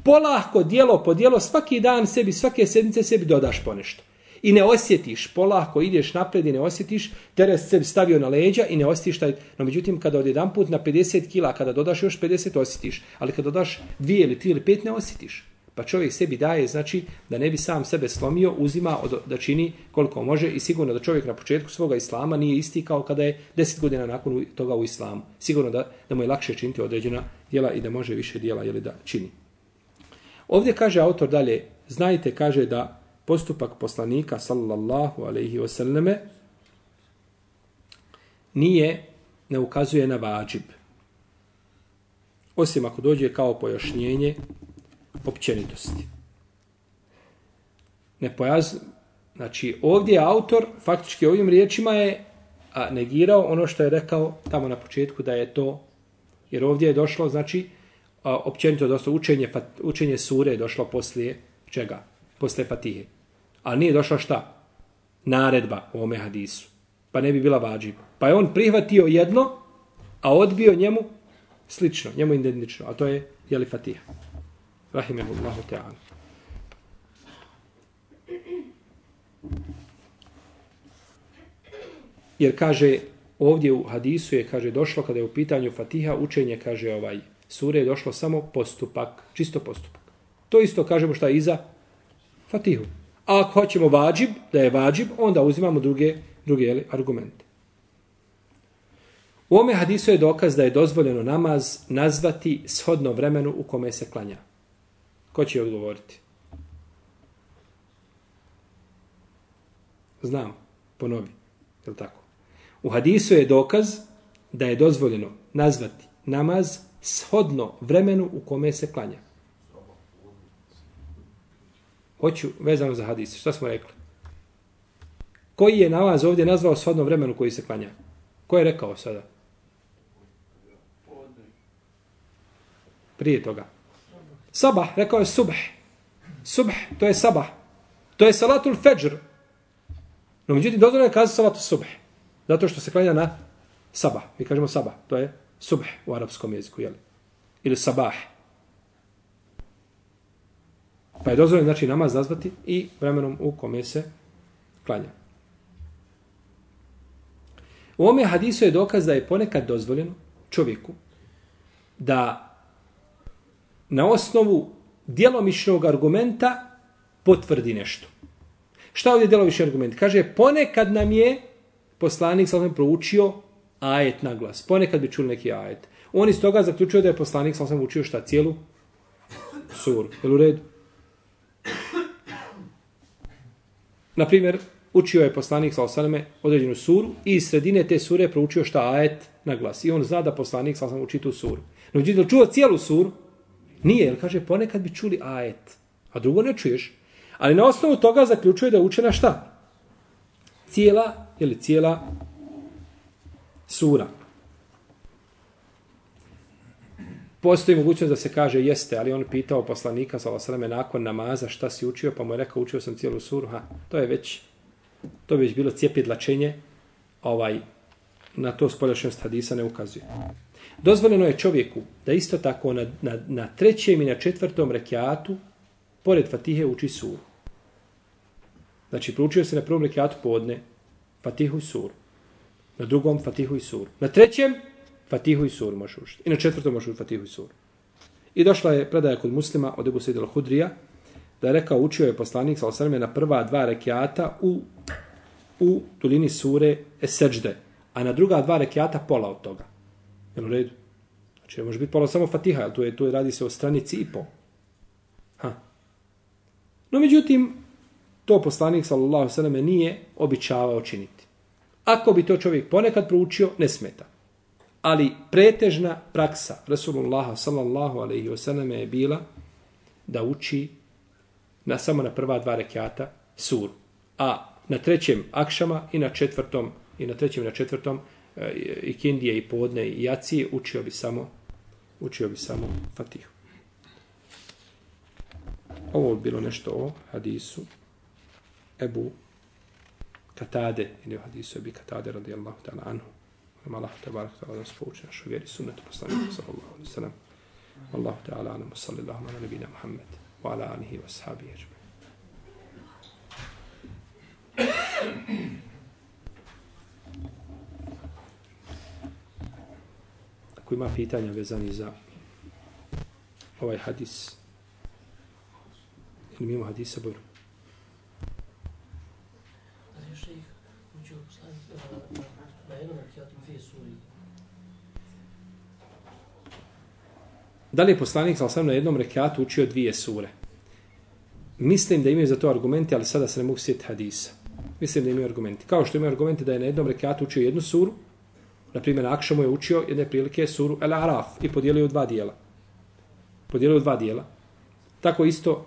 Polahko, dijelo po dijelo, svaki dan sebi, svake sedmice sebi dodaš po nešto. I ne osjetiš, polako ideš napred i ne osjetiš, teres sebi stavio na leđa i ne osjetiš taj... No međutim, kada od jedan put na 50 kila, kada dodaš još 50, osjetiš. Ali kada dodaš dvije ili tri ili pet, ne osjetiš. Pa čovjek sebi daje, znači, da ne bi sam sebe slomio, uzima od, da čini koliko može i sigurno da čovjek na početku svoga islama nije isti kao kada je 10 godina nakon toga u islamu. Sigurno da, da mu je lakše činiti određena djela i da može više djela ili da čini. Ovdje kaže autor dalje, znajte, kaže da postupak poslanika, sallallahu alaihi wasallame, nije, ne ukazuje na vađib. Osim ako dođe kao pojašnjenje općenitosti. Ne pojaz... Znači, ovdje autor, faktički ovim riječima je a, negirao ono što je rekao tamo na početku da je to, jer ovdje je došlo, znači, a, općenito dosta učenje, učenje sure je došlo poslije čega? Posle Fatihe. Ali nije došla šta? Naredba u ome hadisu. Pa ne bi bila vađib. Pa je on prihvatio jedno, a odbio njemu slično, njemu identično. A to je, jeli Fatiha rahimehullahu ta'ala. Jer kaže, ovdje u hadisu je, kaže, došlo kada je u pitanju Fatiha, učenje, kaže, ovaj, sure je došlo samo postupak, čisto postupak. To isto kažemo šta je iza Fatihu. A ako hoćemo vađib, da je vađib, onda uzimamo druge, druge jeli, argumente. U ome hadisu je dokaz da je dozvoljeno namaz nazvati shodno vremenu u kome se klanja. Ko će odgovoriti? Znam, ponovi. Je li tako? U hadisu je dokaz da je dozvoljeno nazvati namaz shodno vremenu u kome se klanja. Hoću vezano za hadis. Šta smo rekli? Koji je namaz ovdje nazvao shodno vremenu koji se klanja? Ko je rekao sada? Prije toga. Sabah, rekao je subh. Subh, to je sabah. To je salatul fajr. No, međutim, dozvoljeno je kazati salatul subh. Zato što se klanja na sabah. Mi kažemo sabah. To je subh u arapskom jeziku, jel? Ili sabah. Pa je dozvoljeno, znači, namaz nazvati i vremenom u kome se klanja. U ome hadisu je dokaz da je ponekad dozvoljeno čovjeku da na osnovu djelomičnog argumenta potvrdi nešto. Šta ovdje djelomični argument? Kaže, ponekad nam je poslanik sa proučio ajet na glas. Ponekad bi čuli neki ajet. On iz toga zaključio da je poslanik sa učio šta? Cijelu suru. Jel u redu? Naprimjer, učio je poslanik sa osnovu određenu suru i iz sredine te sure proučio šta ajet na glas. I on zna da poslanik sa osnovu uči tu suru. No, uđi čuo cijelu suru, Nije, jer kaže, ponekad bi čuli ajet, a drugo ne čuješ. Ali na osnovu toga zaključuje da je učena šta? Cijela, ili cijela sura. Postoji mogućnost da se kaže jeste, ali on pitao poslanika sa osrame nakon namaza šta si učio, pa mu je rekao učio sam cijelu suru. Ha, to je već, to bi već bilo cijepidlačenje, ovaj, na to spoljašnjost hadisa ne ukazuje. Dozvoljeno je čovjeku da isto tako na, na, na trećem i na četvrtom rekiatu, pored Fatihe, uči suru. Znači, proučio se na prvom rekiatu podne Fatihu i suru. Na drugom Fatihu i suru. Na trećem Fatihu i suru može učiti. I na četvrtom može učiti Fatihu i suru. I došla je predaja kod muslima od Ebu Sejid hudrija da je rekao, učio je poslanik sa osrme na prva dva rekiata u, u tulini sure Eseđde, a na druga dva rekiata pola od toga. Jel u redu? Znači, može biti pola samo fatiha, jer tu, je, tu je, radi se o stranici i po. Ha. No, međutim, to poslanik, sallallahu sallam, nije običavao činiti. Ako bi to čovjek ponekad proučio, ne smeta. Ali pretežna praksa Rasulullah sallallahu alaihi wa sallam je bila da uči na samo na prva dva rekiata suru. A na trećem akšama i na četvrtom i na trećem i na četvrtom eh, i kindije i podne i jacije učio bi samo učio bi samo Fatihu. Ovo bi bilo nešto o hadisu Ebu Katade ili o hadisu Ebu Katade radijallahu ta'ala anhu. Ima Allah te barak ta'ala da nas pouči našu vjeri sunnetu poslanika sallallahu alaihi sallam. Allahu ta'ala anamu sallallahu ala nabina Muhammed wa ala alihi wa sahabi ježbe. Ako ima pitanja vezani za ovaj hadis ili mimo hadisa bojru. Da li je poslanik sa osam na jednom rekatu učio dvije sure? Mislim da imaju za to argumenti, ali sada se ne mogu sjetiti hadisa. Mislim da imaju argumenti. Kao što imaju argumenti da je na jednom rekatu učio jednu suru, na primjer, Akšamu je učio jedne prilike suru El Araf i podijelio u dva dijela. Podijelio u dva dijela. Tako isto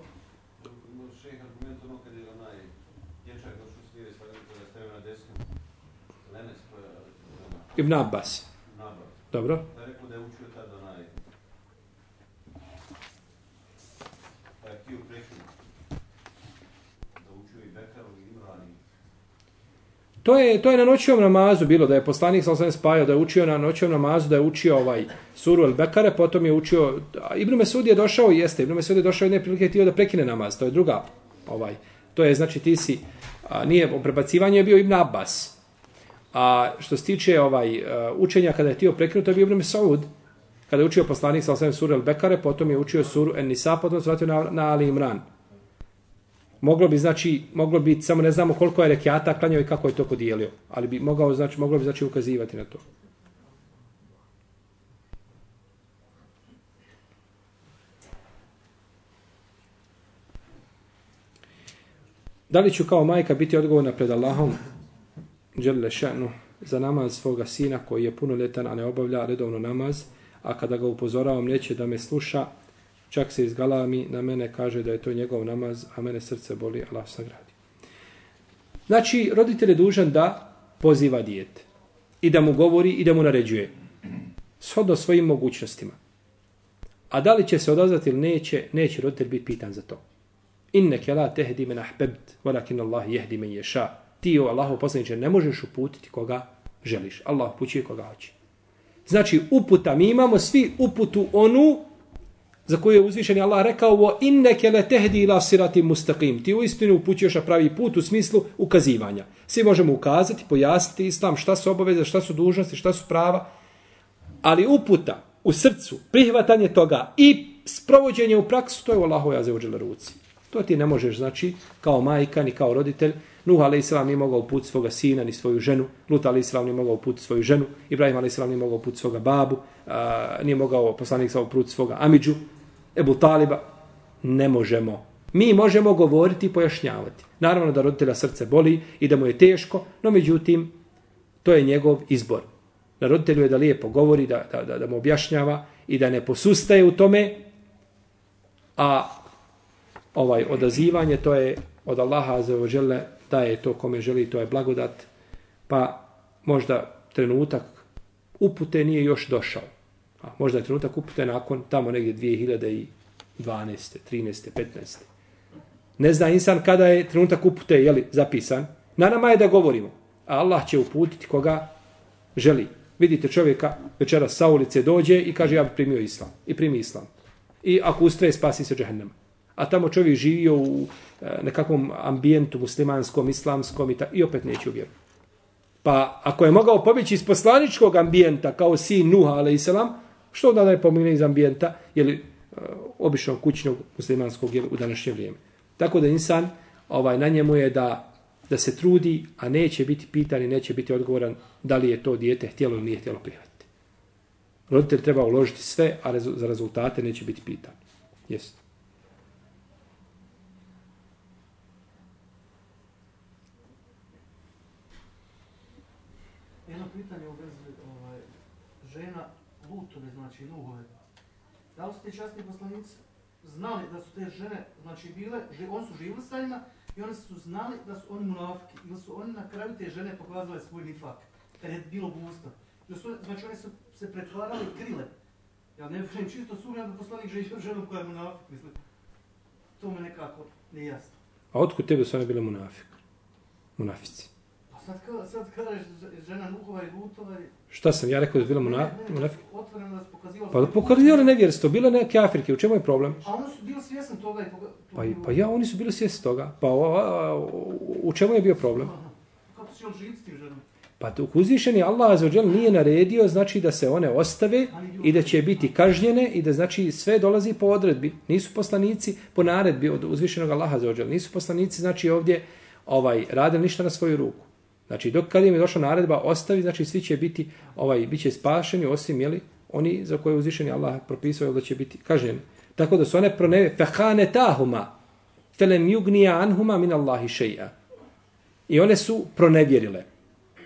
Ibn Abbas. Dobro. To je, to je na noćnom namazu bilo, da je poslanik sa osam spajao, da je učio na noćnom namazu, da je učio ovaj suru El Bekare, potom je učio, Ibn Mesud je došao, jeste, Ibn Mesud je došao jedne prilike htio da prekine namaz, to je druga, ovaj, to je, znači, ti si, a, nije, o prebacivanju je bio Ibn Abbas, a što se tiče ovaj, e, učenja kada je htio prekinuti, to je bio Ibn Mesud, kada je učio poslanik sa osam suru El Bekare, potom je učio suru En Nisa, potom se vratio na, na Ali Imran. Moglo bi znači, moglo bi samo ne znamo koliko je rekiata klanjao i kako je to podijelio, ali bi mogao znači moglo bi znači ukazivati na to. Da li ću kao majka biti odgovorna pred Allahom dželle šanu za namaz svoga sina koji je punoletan, a ne obavlja redovno namaz, a kada ga upozoravam neće da me sluša, čak se izgalami na mene, kaže da je to njegov namaz, a mene srce boli, Allah sagradi. Znači, roditelj je dužan da poziva dijete i da mu govori i da mu naređuje. Shodno svojim mogućnostima. A da li će se odazvati ili neće, neće roditelj biti pitan za to. Inneke la tehdi men ahbebt, walakin Allah jehdi men ješa. Ti o Allahu poslaniče ne možeš uputiti koga želiš. Allah upućuje koga hoće. Znači, uputa, mi imamo svi uputu onu za koju je uzvišeni Allah rekao wa inneke la tahdi ila sirati mustaqim. Ti uistinu upućuješ na pravi put u smislu ukazivanja. Svi možemo ukazati, pojasniti islam, šta su obaveze, šta su dužnosti, šta su prava. Ali uputa u srcu, prihvatanje toga i sprovođenje u praksu, to je u Allahu jaze u ruci. To ti ne možeš, znači, kao majka ni kao roditelj. Nuh a.s. nije mogao uputiti svoga sina ni svoju ženu. Lut a.s. nije mogao uputiti svoju ženu. Ibrahim a.s. nije mogao uputiti svoga babu. A, nije mogao poslanik sa uputiti svoga amidžu. Ebu Taliba, ne možemo. Mi možemo govoriti i pojašnjavati. Naravno da roditelja srce boli i da mu je teško, no međutim, to je njegov izbor. Na roditelju je da lijepo govori, da, da, da, da mu objašnjava i da ne posustaje u tome, a ovaj odazivanje, to je od Allaha za ožele, da je to kome želi, to je blagodat, pa možda trenutak upute nije još došao. A možda je trenutak upute nakon tamo negdje 2012. 13. 15. Ne zna insan kada je trenutak upute jeli, zapisan. Na nama je da govorimo. A Allah će uputiti koga želi. Vidite čovjeka večera sa ulice dođe i kaže ja bi primio islam. I primi islam. I ako ustraje spasi se džahennema. A tamo čovjek živio u e, nekakvom ambijentu muslimanskom, islamskom i, ta, i opet neće uvjeriti. Pa ako je mogao pobjeći iz poslaničkog ambijenta kao sin Nuha, ale i selam, Što da je pomogne iz ambijenta, ili uh, eh, običnog kućnog muslimanskog jeli, u današnje vrijeme. Tako da insan, ovaj, na njemu je da, da se trudi, a neće biti pitan i neće biti odgovoran da li je to dijete htjelo ili nije htjelo prihvatiti. Roditelj treba uložiti sve, a rezu, za rezultate neće biti pitan. Jesi. Jedno pitanje u vezi ovaj, žena Lutove, znači Nuhove. Da li su te častni poslanici znali da su te žene, znači bile, že, on su živili sa njima I oni su znali da su oni munafiki. Ili su oni na kraju te žene pokazale svoj nifak. Kad je bilo gusto. Su, znači oni su se pretvarali krile. Ja ne vidim čisto sumnjam da poslanik živi ženom koja je munafik. Mislim, to me nekako nejasno. A otkud tebe su one bile munafik? Munafici. Sad, ka, sad kažeš žena Nuhova i Lutova i... Šta sam ja rekao da je bila muna- ne? Otvoreno da pokazivali... Pa da pokazivali nevjerstvo, bile neke Afrike, u čemu je problem? A oni su bili svjesni toga i poga... Pa, i- pa ja, oni su bili svjesni toga. Pa o, a, a, u čemu je bio problem? Aha. Kako će on živjeti s tim ženom? Pa dok uzvišeni Allah azzawajal nije naredio, znači da se one ostave i da će biti kažnjene i da znači sve dolazi po odredbi. Nisu poslanici po naredbi od uzvišenog Allaha azzawajal. Nisu poslanici znači ovdje ovaj radili ništa na svoju ruku. Znači dok kad im je došla naredba ostavi, znači svi će biti ovaj biće spašeni osim jeli oni za koje je uzvišeni Allah propisao da će biti kažnjeni. Tako da su one proneve fehane tahuma felem yugnija anhuma min Allahi šeja. I one su pronevjerile.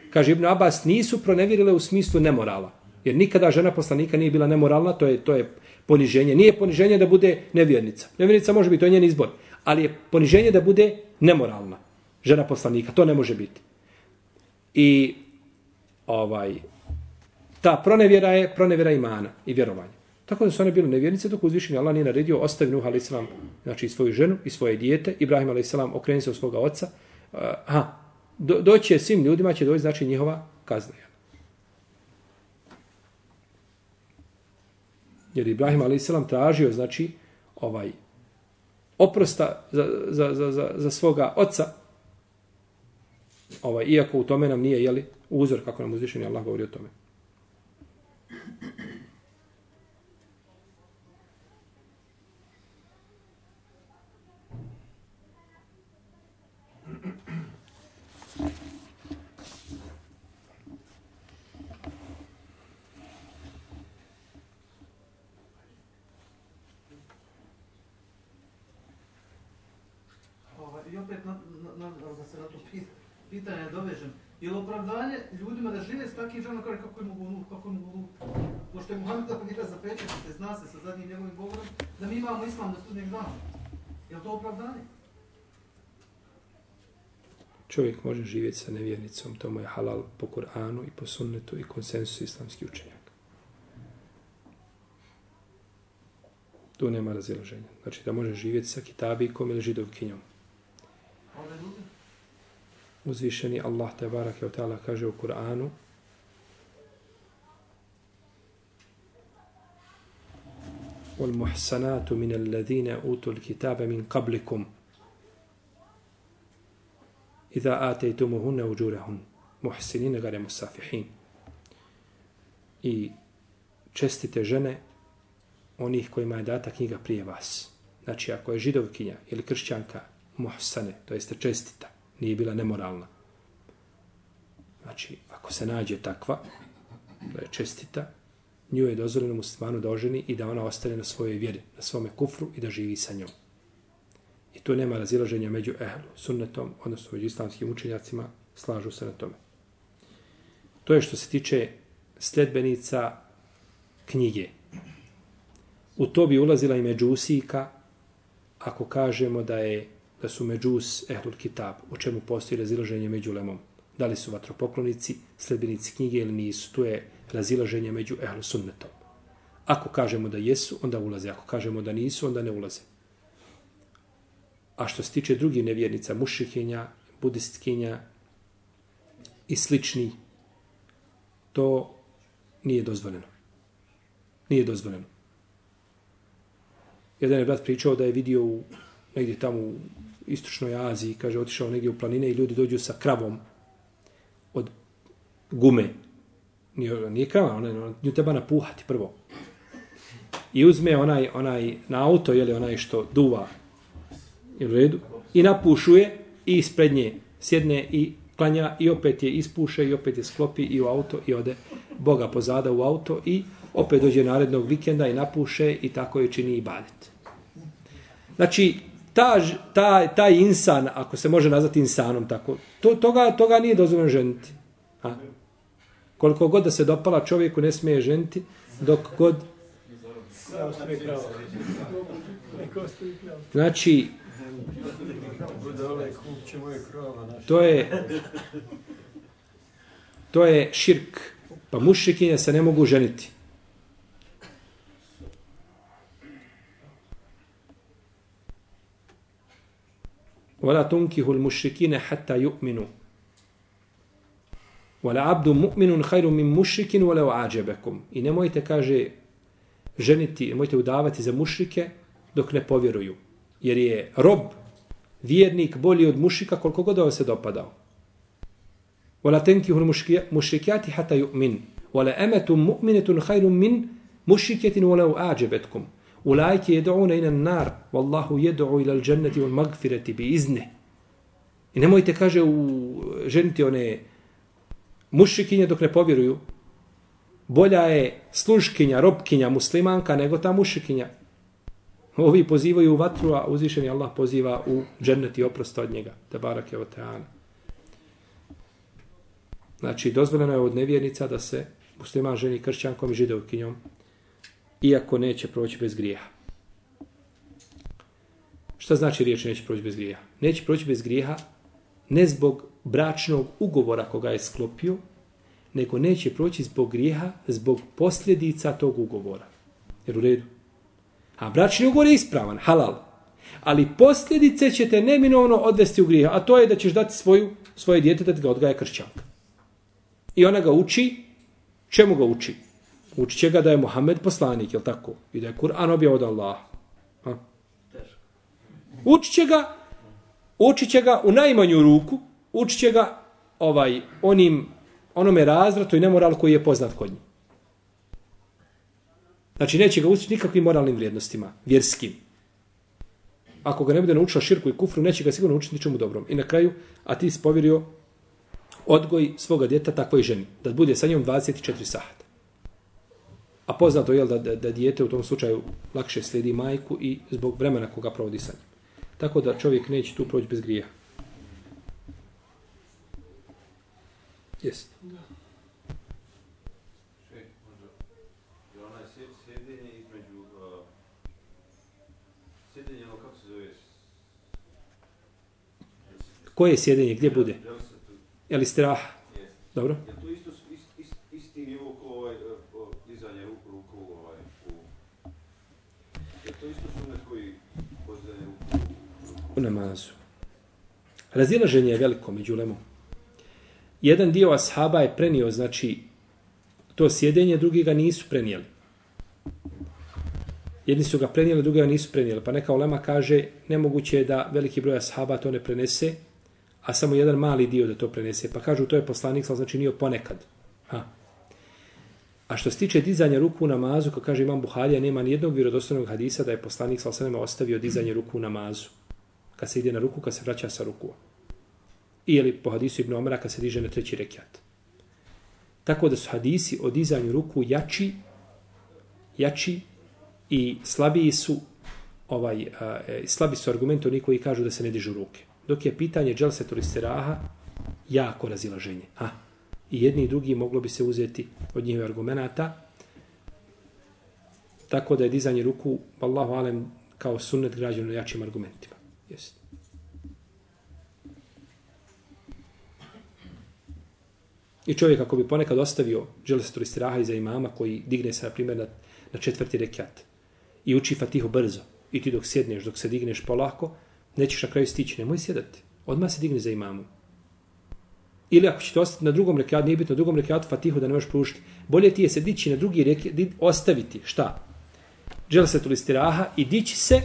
Kaže Ibn Abbas, nisu pronevjerile u smislu nemorala. Jer nikada žena poslanika nije bila nemoralna, to je to je poniženje. Nije poniženje da bude nevjernica. Nevjernica može biti, to je njen izbor. Ali je poniženje da bude nemoralna žena poslanika. To ne može biti. I ovaj ta pronevjera je pronevjera imana i vjerovanja. Tako da su one bile nevjernice dok uzvišeni Allah nije naredio ostavi Nuh a.s. znači svoju ženu i svoje dijete. Ibrahim a.s. okreni se od svoga oca. Uh, aha, do, doći je svim ljudima, će doći znači njihova kazna. Jer Ibrahim a.s. tražio znači ovaj oprosta za, za, za, za, za svoga oca ovaj, iako u tome nam nije jeli, uzor kako nam uzvišeni Allah govori o tome. Ovaj, I opet na, na, na, da se na to pita pitanje dovežem. Je li opravdanje ljudima da žive s takvim ženom kaže kako je mogu Nuh, kako je mogu Nuh? Pošto je Muhammed Abdira zapečetite, zna se sa zadnjim njegovim govorom, da mi imamo islam do sudnjeg dana. Je li to opravdanje? Čovjek može živjeti sa nevjernicom, to mu je halal po Kur'anu i po sunnetu i konsensusu islamskih učenjaka. Tu nema razilaženja. Znači da može živjeti sa kitabikom ili židovkinjom. A ove druge? Uzvišeni Allah te barak je ta'ala kaže u Kur'anu والمحسنات من الذين أوتوا الكتاب من قبلكم إذا آتيتموهن أجورهن محسنين غير مسافحين i čestite žene onih kojima je data knjiga prije vas. Znači, ako je židovkinja ili kršćanka muhsane, to jeste čestita, nije bila nemoralna. Znači, ako se nađe takva, da je čestita, nju je dozvoljeno muslimanu da oženi i da ona ostane na svojoj vjeri, na svome kufru i da živi sa njom. I tu nema razilaženja među ehlu, sunnetom, odnosno među islamskim učenjacima, slažu se na tome. To je što se tiče sledbenica knjige. U to bi ulazila i međusika, ako kažemo da je da su međus ehlul kitab, o čemu postoji razilaženje među lemom. Da li su vatropoklonici, sledbenici knjige ili nisu, tu je razilaženje među ehlu sunnetom. Ako kažemo da jesu, onda ulaze. Ako kažemo da nisu, onda ne ulaze. A što se tiče drugih nevjernica, mušikinja, budistkinja i slični, to nije dozvoljeno. Nije dozvoljeno. Jedan je brat pričao da je vidio u, negdje tamo u istočnoj Aziji, kaže, otišao negdje u planine i ljudi dođu sa kravom od gume. Nije, nije krava, ona, nju treba napuhati prvo. I uzme onaj, onaj na auto, jeli onaj što duva i u redu, i napušuje i ispred nje sjedne i klanja i opet je ispuše i opet je sklopi i u auto i ode Boga pozada u auto i opet dođe narednog vikenda i napuše i tako je čini i badet. Znači, ta, ta, taj insan, ako se može nazvati insanom tako, to, toga, toga nije dozvoljeno ženiti. A? Koliko god da se dopala čovjeku ne smije ženiti, dok god... Znači, moje. To je to je širk. Pa mušikinje se ne mogu ženiti. ولا تنكحوا المشركين حتى يؤمنوا ولا عبد مؤمن خير من مشرك ولو عجبكم i nemojte kaže ženiti nemojte udavati za mušrike dok ne povjeruju jer je rob vjernik bolji od mušika koliko god da se dopadao ولا تنكحوا المشركات حتى يؤمن ولا أمة مؤمنة خير من مشركة ولو أعجبتكم Ulajke jedu'una ina nar, wallahu jedu'u ila l'đenneti wal magfirati bi izne. I nemojte, kaže, u ženiti one mušikinje dok ne povjeruju. Bolja je sluškinja, robkinja, muslimanka nego ta mušikinja. Ovi pozivaju u vatru, a uzvišeni Allah poziva u dženneti oprost od njega. Te barak je teana. Znači, dozvoljeno je od nevjernica da se musliman ženi kršćankom i židovkinjom iako neće proći bez grijeha. Šta znači riječ neće proći bez grijeha? Neće proći bez grijeha ne zbog bračnog ugovora koga je sklopio, nego neće proći zbog grijeha, zbog posljedica tog ugovora. Jer u redu. A bračni ugovor je ispravan, halal. Ali posljedice će te neminovno odvesti u grijeha, a to je da ćeš dati svoju, svoje djete da ga odgaja kršćanka. I ona ga uči, čemu ga uči? Učit će ga da je Muhammed poslanik, jel tako? I da je Kur'an objav od Allaha. Učit će ga, učit će ga u najmanju ruku, učit će ga ovaj, onim, onome razvratu i nemoral koji je poznat kod njih. Znači, neće ga učiti nikakvim moralnim vrijednostima, vjerskim. Ako ga ne bude naučila širku i kufru, neće ga sigurno učiti ničemu dobrom. I na kraju, a ti si povjerio odgoj svoga djeta takvoj ženi, da bude sa njom 24 sahata. A poznato je da, da, da dijete u tom slučaju lakše slijedi majku i zbog vremena koga provodi sa njim. Tako da čovjek neće tu proći bez grija. Jeste. Koje je sjedenje? Gdje bude? Je li strah? Dobro. Je to isto isti nivo ko ovaj, dizanje ruku ovaj, u... Je to isto sunet koji pozdanje ruku u namazu? Razilaženje je veliko među lemom. Jedan dio ashaba je prenio, znači, to sjedenje, drugi ga nisu prenijeli. Jedni su ga prenijeli, drugi ga nisu prenijeli. Pa neka ulema kaže, nemoguće je da veliki broj ashaba to ne prenese, a samo jedan mali dio da to prenese. Pa kažu, to je poslanik, znači nije ponekad. Ha. A što se tiče dizanja ruku u namazu, kao kaže imam Buharija, nema ni jednog vjerodostojnog hadisa da je poslanik sa osanama ostavio dizanje ruku u namazu. Kad se ide na ruku, kad se vraća sa ruku. Ili po hadisu Ibn Omara, kad se diže na treći rekiat. Tako da su hadisi o dizanju ruku jači, jači i slabiji su ovaj, a, e, slabi su argumenti oni koji kažu da se ne dižu ruke. Dok je pitanje dželsetul istiraha jako razilaženje. Ha, i jedni i drugi moglo bi se uzeti od njihove argumenta. Tako da je dizanje ruku, Allahu alem, kao sunnet građeno jačim argumentima. Jest. I čovjek ako bi ponekad ostavio želesetor istiraha iza imama koji digne se, na primjer, na, na četvrti rekiat i uči fatihu brzo i ti dok sjedneš, dok se digneš polako, nećeš na kraju stići, nemoj sjedati. Odmah se digne za imamom. Ili ako ćete ostati na drugom rekiatu, nije bitno na drugom rekiatu Fatihu da ne možeš pružiti. Bolje ti je se dići na drugi rekiat, ostaviti šta? Džel istiraha i dići se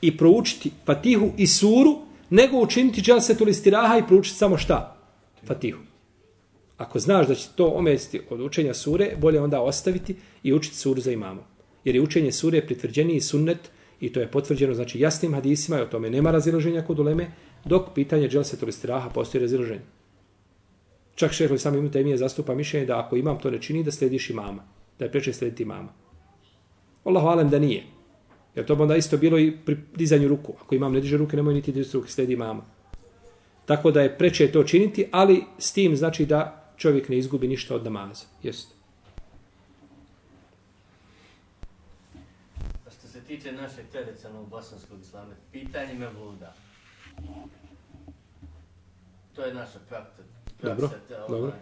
i proučiti Fatihu i suru, nego učiniti džel istiraha listiraha i proučiti samo šta? Fatihu. Ako znaš da će to omesti od učenja sure, bolje onda ostaviti i učiti suru za imamo. Jer je učenje sure pritvrđeniji sunnet i to je potvrđeno znači jasnim hadisima i o tome nema razilaženja kod uleme, dok pitanje džel istiraha listiraha postoji razilaženje. Čak šehr sam imam temije zastupa mišljenje da ako imam to ne čini da slediš imama. Da je preče slediti imama. Allahu alem da nije. Jer to bi onda isto bilo i pri dizanju ruku. Ako imam ne diže ruke, nemoj niti dizati ruke, sledi imama. Tako da je preče to činiti, ali s tim znači da čovjek ne izgubi ništa od namaza. Jeste. tiče našeg tradicionalnog bosanskog islama, pitanje me vluda. To je naša prakta. Dobro, praksa, dobro.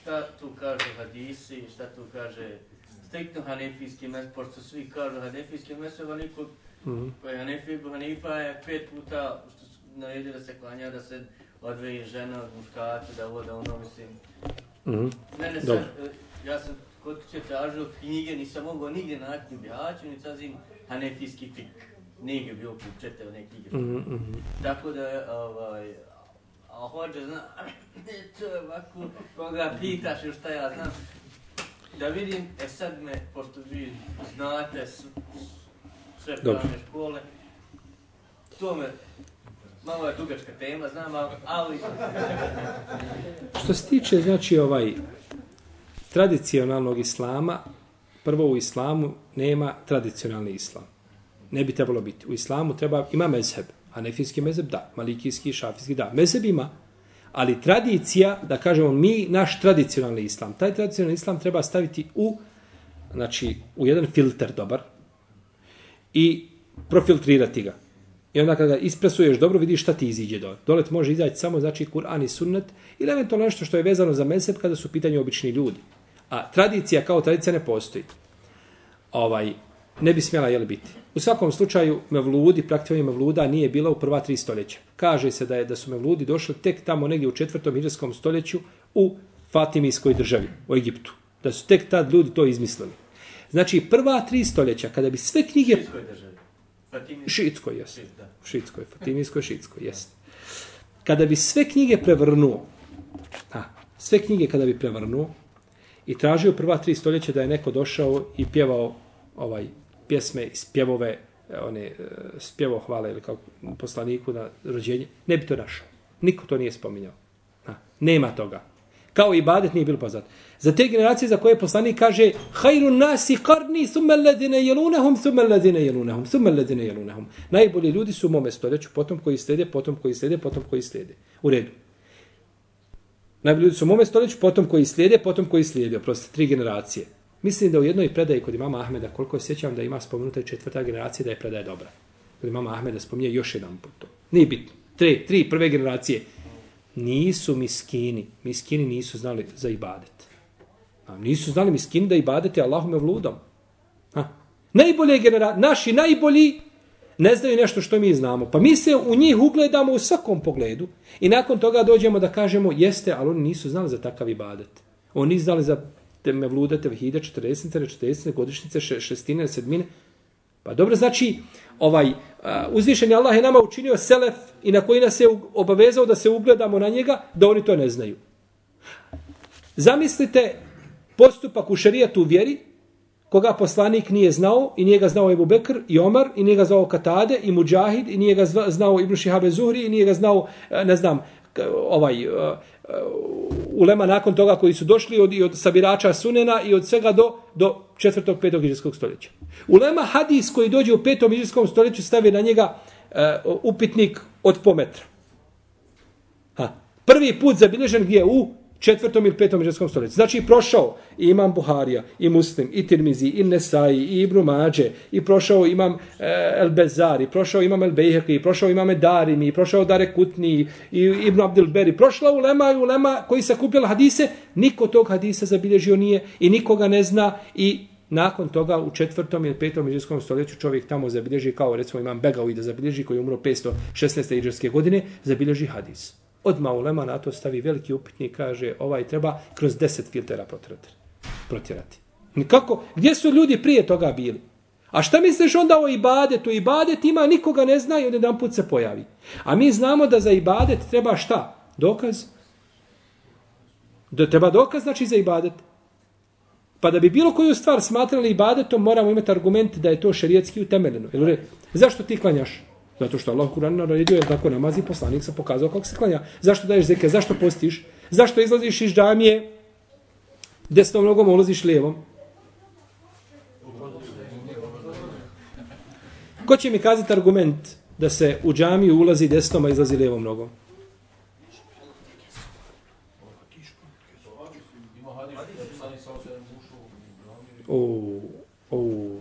Šta tu kaže hadisi, šta tu kaže striktno hanefijski mes, pošto svi kažu hanefijski mes, ovo niko Mhm. koji je Hanefi, Ebu Hanifa je pet puta što su naredio da se klanja, da se odvoji žena od muškarca, da ovo, da ono, mislim. Mhm. Mene Dobro. sad, e, ja sam kod će tražio knjige, nisam mogao nigdje naći u Bihaću, ni sazim Hanefijski fik. Nigdje bio četao neke knjige. Mhm, mhm. Tako da, ovaj, a hođe zna, to je ovako, koga pitaš još šta ja znam. Da vidim, e sad me, pošto vi znate s, s- sve Dobro. pravne škole, to me, malo je dugačka tema, znam, ali Što se tiče, znači, ovaj tradicionalnog islama, prvo u islamu nema tradicionalni islam. Ne bi trebalo biti. U islamu treba, ima mezheb. Hanefijski mezheb, da. Malikijski, šafijski, da. Mezheb ima. Ali tradicija, da kažemo mi, naš tradicionalni islam, taj tradicionalni islam treba staviti u, znači, u jedan filter dobar i profiltrirati ga. I onda kada ispresuješ dobro, vidiš šta ti iziđe dole. Dole ti može izaći samo znači Kur'an i sunnet ili eventualno nešto što je vezano za mesep kada su u pitanju obični ljudi. A tradicija kao tradicija ne postoji. Ovaj, ne bi smjela jeli biti. U svakom slučaju mevludi, praktikovanje mevluda nije bila u prva tri stoljeća. Kaže se da je da su mevludi došli tek tamo negdje u četvrtom hiđarskom stoljeću u Fatimijskoj državi, u Egiptu. Da su tek tad ljudi to izmislili. Znači, prva tri stoljeća, kada bi sve knjige... Šitskoj državi. Šitskoj, jes. Šit, da. Šitskoj, Fatimijskoj, Šitskoj, jest. Kada bi sve knjige prevrnuo, a, sve knjige kada bi prevrnuo i tražio prva tri stoljeća da je neko došao i pjevao ovaj pjesme i spjevove, e, one e, spjevo hvale ili kao poslaniku na rođenje, ne bi to našao. Niko to nije spominjao. Ha, nema toga. Kao i badet nije bilo poznat. Za te generacije za koje poslanik kaže hajru nasi karni sume ledine jelunehum, sume ledine jelunehum, sume ledine jelunehum. Najbolji ljudi su u mome stoljeću, potom koji slijede, potom koji slijede, potom koji slijede. U redu. Najbolji ljudi su u mome stoljeću, potom koji slijede, potom koji slijede. Oprostite, tri generacije. Mislim da u jednoj predaji kod imama Ahmeda, koliko sjećam da ima spomenuta četvrta generacija, da je predaja dobra. Kod imama Ahmeda spominje još jedan put to. Nije bitno. Tri, tri prve generacije nisu miskini. Miskini nisu znali za ibadet. A nisu znali miskini da ibadete Allahume vludom. A? Najbolje genera naši najbolji ne znaju nešto što mi znamo. Pa mi se u njih ugledamo u svakom pogledu i nakon toga dođemo da kažemo jeste, ali oni nisu znali za takav ibadet. Oni nisu znali za te mevluda tevhide, 40, 40, godišnjice, še- šestine, sedmine. Pa dobro, znači, ovaj, uzvišeni uzvišen je Allah je nama učinio selef i na koji nas je obavezao da se ugledamo na njega, da oni to ne znaju. Zamislite postupak u šerijatu u vjeri, koga poslanik nije znao i nije ga znao Ebu Bekr i Omar i nije ga znao Katade i Mujahid i nije ga znao Ibn Šihabe Zuhri i nije ga znao, e, ne znam, E, ovaj, e, e, ulema nakon toga koji su došli od, i od sabirača Sunena i od svega do, do četvrtog, petog iđeskog stoljeća. Ulema hadis koji dođe u petom iđeskom stoljeću stavi na njega uh, upitnik od pometra. Ha. Prvi put zabilježen gdje u četvrtom ili petom iđeskom stoljeću. Znači prošao i imam Buharija, i Muslim, i Tirmizi, i Nesai, i Ibnu Mađe, i prošao imam eh, e, El Bezari, prošao imam El Bejheki, prošao imam Darimi, prošao Dare Kutni, i Ibnu Abdul Beri. Prošla ulema i ulema koji se kupila hadise, niko tog hadisa zabilježio nije i nikoga ne zna i nakon toga u četvrtom ili petom iđerskom stoljeću čovjek tamo zabilježi kao recimo imam Begavi da zabilježi koji je umro 516. iđerske godine, zabilježi hadis. Odmah ulema na to stavi veliki upitnik kaže ovaj treba kroz 10 filtera protirati. protjerati. Nikako, gdje su ljudi prije toga bili? A šta misliš onda o ibadetu? Ibadet ima, nikoga ne zna i od jedan put se pojavi. A mi znamo da za ibadet treba šta? Dokaz? Da treba dokaz znači za ibadet. Pa da bi bilo koju stvar smatrali ibadetom, moramo imati argument da je to šerijetski utemeljeno. Jel? Zašto ti klanjaš? Zato što Allah Kur'an naredio je tako namazi poslanik se pokazao kako se klanja. Zašto daješ zeke? Zašto postiš? Zašto izlaziš iz džamije? Desnom nogom ulaziš lijevom. Ko će mi kazati argument da se u džamiju ulazi desnom, a izlazi lijevom nogom? O, o.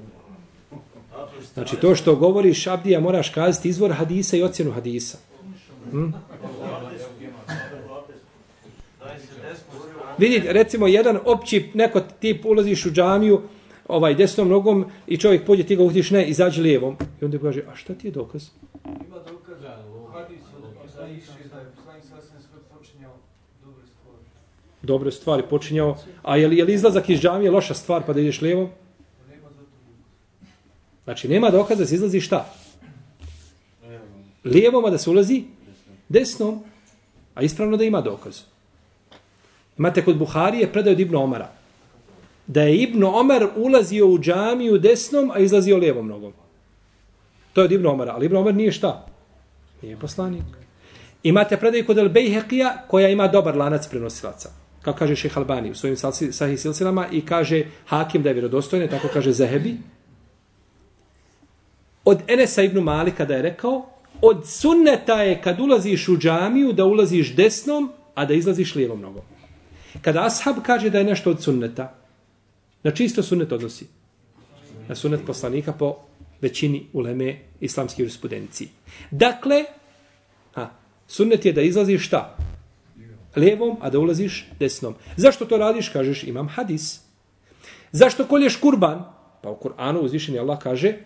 Znači, to što govoriš, Abdija, moraš kazati izvor hadisa i ocjenu hadisa. Hm? Vidite, recimo, jedan opći, neko tip ulaziš u džamiju, ovaj desnom nogom i čovjek pođe ti ga uhtiš ne izađe lijevom i onda kaže a šta ti je dokaz ima hadisu da počinjao dobre stvari dobre stvari počinjao a je li, je li izlazak iz džamije loša stvar pa da ideš lijevom znači nema dokaza da se izlazi šta lijevom a da se ulazi desnom a ispravno da ima dokaz imate kod Buharije predaj od Ibn Omara da je Ibn Omer ulazio u džamiju desnom, a izlazio lijevom nogom. To je od Ibn Omara, ali Ibn Omer nije šta? Nije poslanik. Imate predaj kod El Bejhekija koja ima dobar lanac prenosilaca. Kao kaže Šehalbani u svojim sahih silsilama i kaže Hakim da je vjerodostojne, tako kaže Zehebi. Od Enesa Ibn Malika da je rekao, od sunneta je kad ulaziš u džamiju da ulaziš desnom, a da izlaziš lijevom nogom. Kada Ashab kaže da je nešto od sunneta, Na čisto sunnet odnosi. Na sunnet poslanika po većini uleme islamske jurisprudencije. Dakle, a, sunnet je da izlaziš šta? Lijevom, a da ulaziš desnom. Zašto to radiš? Kažeš, imam hadis. Zašto kolješ kurban? Pa u Kur'anu uzvišeni Allah kaže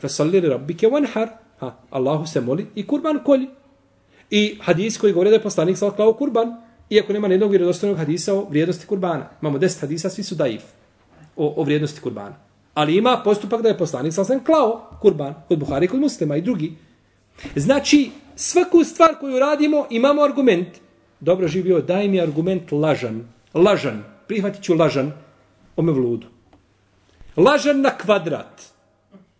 fasalli li rabbike wanhar. Ha, Allahu se moli i kurban kolji. I hadis koji govore da je poslanik sa klao kurban, iako nema nijednog vjerodostojnog hadisa o vrijednosti kurbana. Imamo deset hadisa, svi su daif o, o vrijednosti kurbana. Ali ima postupak da je poslanik sa sam klao kurban kod Buhari, kod muslima i drugi. Znači, svaku stvar koju radimo imamo argument. Dobro živio, daj mi argument lažan. Lažan. Prihvatit ću lažan o mevludu. Lažan na kvadrat.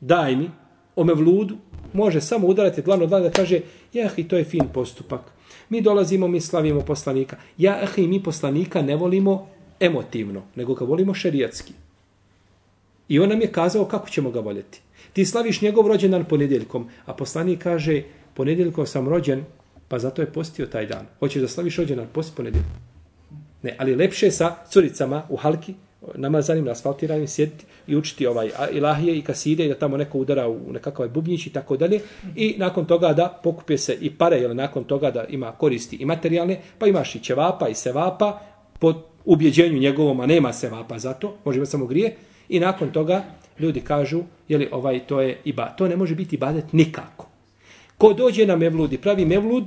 Daj mi o mevludu. Može samo udarati glavno dlan da kaže, jah, i to je fin postupak. Mi dolazimo, mi slavimo poslanika. Ja, ah, i mi poslanika ne volimo emotivno, nego ga volimo šerijatski. I on nam je kazao kako ćemo ga voljeti. Ti slaviš njegov rođendan ponedjeljkom, a poslanik kaže, ponedjeljkom sam rođen, pa zato je postio taj dan. Hoćeš da slaviš rođendan, posti ponedjeljkom. Ne, ali lepše sa curicama u halki, namazanim, asfaltiranim, sjediti i učiti ovaj ilahije i kaside i da tamo neko udara u nekakav bubnjić i tako dalje. I nakon toga da pokupe se i pare, jer nakon toga da ima koristi i materijalne, pa imaš i ćevapa i sevapa, po ubjeđenju njegovom, a nema sevapa za to, može imati samo grije, I nakon toga ljudi kažu, je li ovaj to je iba, to ne može biti ibadet nikako. Ko dođe na mevlud i pravi mevlud,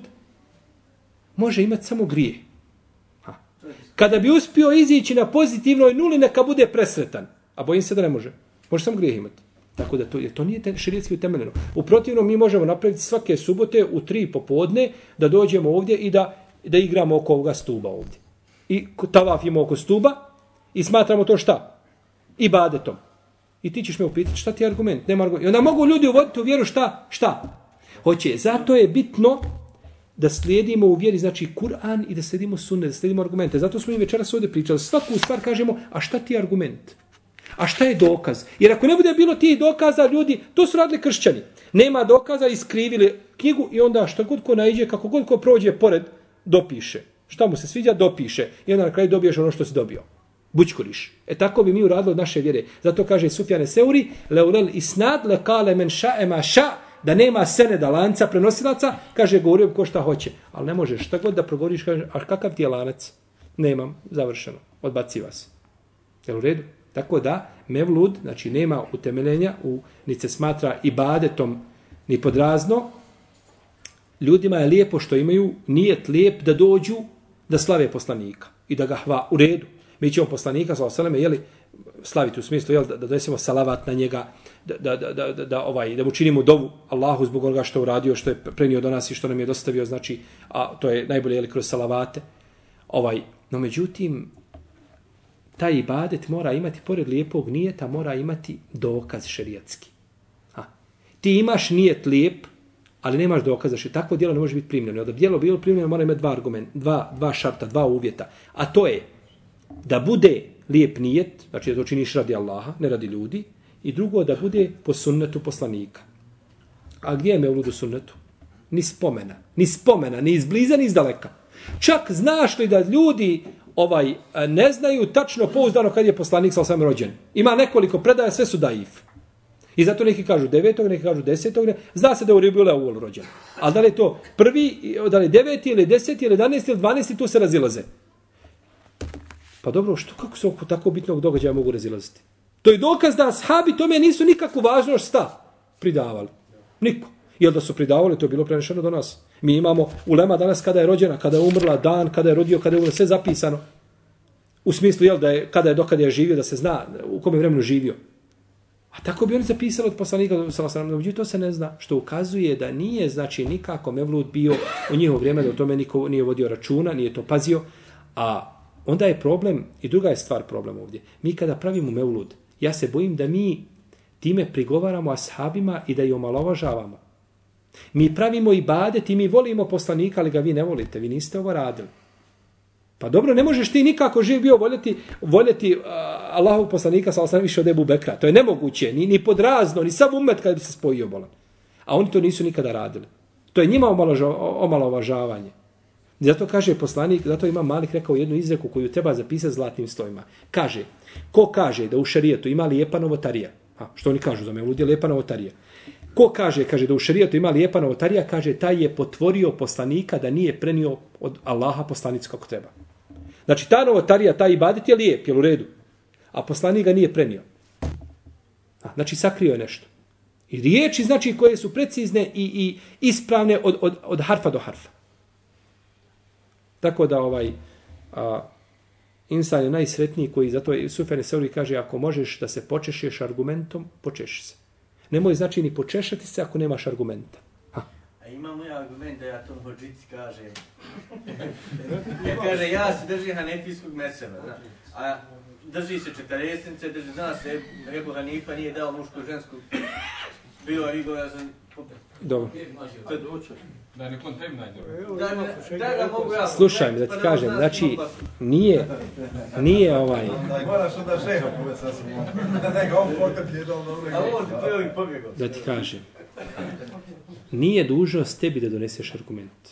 može imati samo grije. Kada bi uspio izići na pozitivnoj nuli, neka bude presretan. A bojim se da ne može. Može samo grijeh imati. Tako da to, je to nije širijetski utemeljeno. U protivnom mi možemo napraviti svake subote u tri popodne da dođemo ovdje i da, da igramo oko ovoga stuba ovdje. I tavafimo oko stuba i smatramo to šta? ibadetom. I ti ćeš me upitati šta ti je argument? Nema argument. I onda mogu ljudi uvoditi u vjeru šta? Šta? Hoće. Zato je bitno da slijedimo u vjeri, znači Kur'an i da slijedimo sunne, da slijedimo argumente. Zato smo i večeras ovdje pričali. Svaku stvar kažemo, a šta ti je argument? A šta je dokaz? Jer ako ne bude bilo tih dokaza, ljudi, to su radili kršćani. Nema dokaza, iskrivili knjigu i onda što god ko najđe, kako god ko prođe pored, dopiše. Šta mu se sviđa, dopiše. I onda na kraju dobiješ ono što si dobio bućkuriš. E tako bi mi uradili od naše vjere. Zato kaže Sufjane Seuri, leulel isnad le kale men ša ema ša, da nema sene da lanca prenosilaca, kaže govorio ko šta hoće. Ali ne možeš, šta god da progovoriš, kaže, a kakav ti je lanac? Nemam, završeno, odbaci vas. Je u redu? Tako da, mevlud, znači nema utemeljenja, u, ni se smatra i badetom, ni podrazno, ljudima je lijepo što imaju nijet lijep da dođu da slave poslanika i da ga hva u redu. Mi ćemo poslanika, sa osaleme, jeli, slaviti u smislu, jel, da, da donesemo salavat na njega, da, da, da, da, da, ovaj, da mu činimo dovu Allahu zbog onoga što je uradio, što je prenio do nas i što nam je dostavio, znači, a to je najbolje, jel, kroz salavate. Ovaj, no, međutim, taj ibadet mora imati, pored lijepog nijeta, mora imati dokaz šerijatski. Ha. Ti imaš nijet lijep, ali nemaš dokaza što takvo djelo ne može biti primljeno. Da bi djelo bilo primljeno, mora imati dva argumenta, dva, dva šarta, dva uvjeta. A to je, da bude lijep nijet, znači da to činiš radi Allaha, ne radi ljudi, i drugo da bude po sunnetu poslanika. A gdje je mevlud u sunnetu? Ni spomena. Ni spomena, ni izbliza, ni izdaleka. Čak znaš li da ljudi ovaj ne znaju tačno pouzdano kad je poslanik sa osam rođen. Ima nekoliko predaja, sve su daif. I zato neki kažu devetog, neki kažu desetog, ne, zna se da je u Ribu Uvol rođen. Ali da li je to prvi, da li je deveti ili deseti ili jedanesti ili dvanesti, tu se razilaze. Pa dobro, što, kako se oko tako bitnog događaja mogu razilaziti? To je dokaz da ashabi tome nisu nikakvu važnost šta pridavali. Niko. Jel da su pridavali, to je bilo prenešeno do nas. Mi imamo ulema danas kada je rođena, kada je umrla, dan, kada je rodio, kada je umrla, sve zapisano. U smislu, jel, da je, kada je, dokada je živio, da se zna u kome vremenu živio. A tako bi oni zapisali od poslanika, sallallahu to se ne zna, što ukazuje da nije, znači, nikako Mevlud bio u njihovo vrijeme, da o tome niko nije vodio računa, nije to pazio, a onda je problem, i druga je stvar problem ovdje, mi kada pravimo meulud, ja se bojim da mi time prigovaramo ashabima i da ih omalovažavamo. Mi pravimo i badet i mi volimo poslanika, ali ga vi ne volite, vi niste ovo radili. Pa dobro, ne možeš ti nikako živ bio voljeti, voljeti uh, Allahov poslanika sa osam više od Ebu Bekra. To je nemoguće, ni, ni podrazno, ni sav umet kada bi se spojio bolan. A oni to nisu nikada radili. To je njima omalovažavanje. Zato kaže poslanik, zato ima Malik rekao jednu izreku koju treba zapisati zlatnim stojima. Kaže, ko kaže da u šarijetu ima lijepa novotarija, a što oni kažu za me, ludi lijepa novotarija, Ko kaže, kaže da u šarijetu ima lijepa novotarija, kaže taj je potvorio poslanika da nije prenio od Allaha poslanicu kako treba. Znači ta novotarija, taj ibadet je lijep, je u redu. A poslanik ga nije prenio. A, znači sakrio je nešto. I riječi znači koje su precizne i, i ispravne od, od, od harfa do harfa. Tako da ovaj a, insan je najsretniji koji zato je Sufene Seuri kaže ako možeš da se počešeš argumentom, počeši se. Nemoj znači ni počešati se ako nemaš argumenta. Ha. A imamo ja argument da ja to hođici kažem. ja kaže, ja se držim hanefijskog meseva. Da. A drži se četaresnice, drži, zna se, Rebu Hanifa nije dao muško žensku. Je. Da. Slušaj mi da ti kažem, znači nije nije ovaj Moraš onda šeha povesti sa sobom. Da ga on potrpi jedan dobro. A pobjegao. Da ti kažem. Nije dužnost tebi da doneseš argument,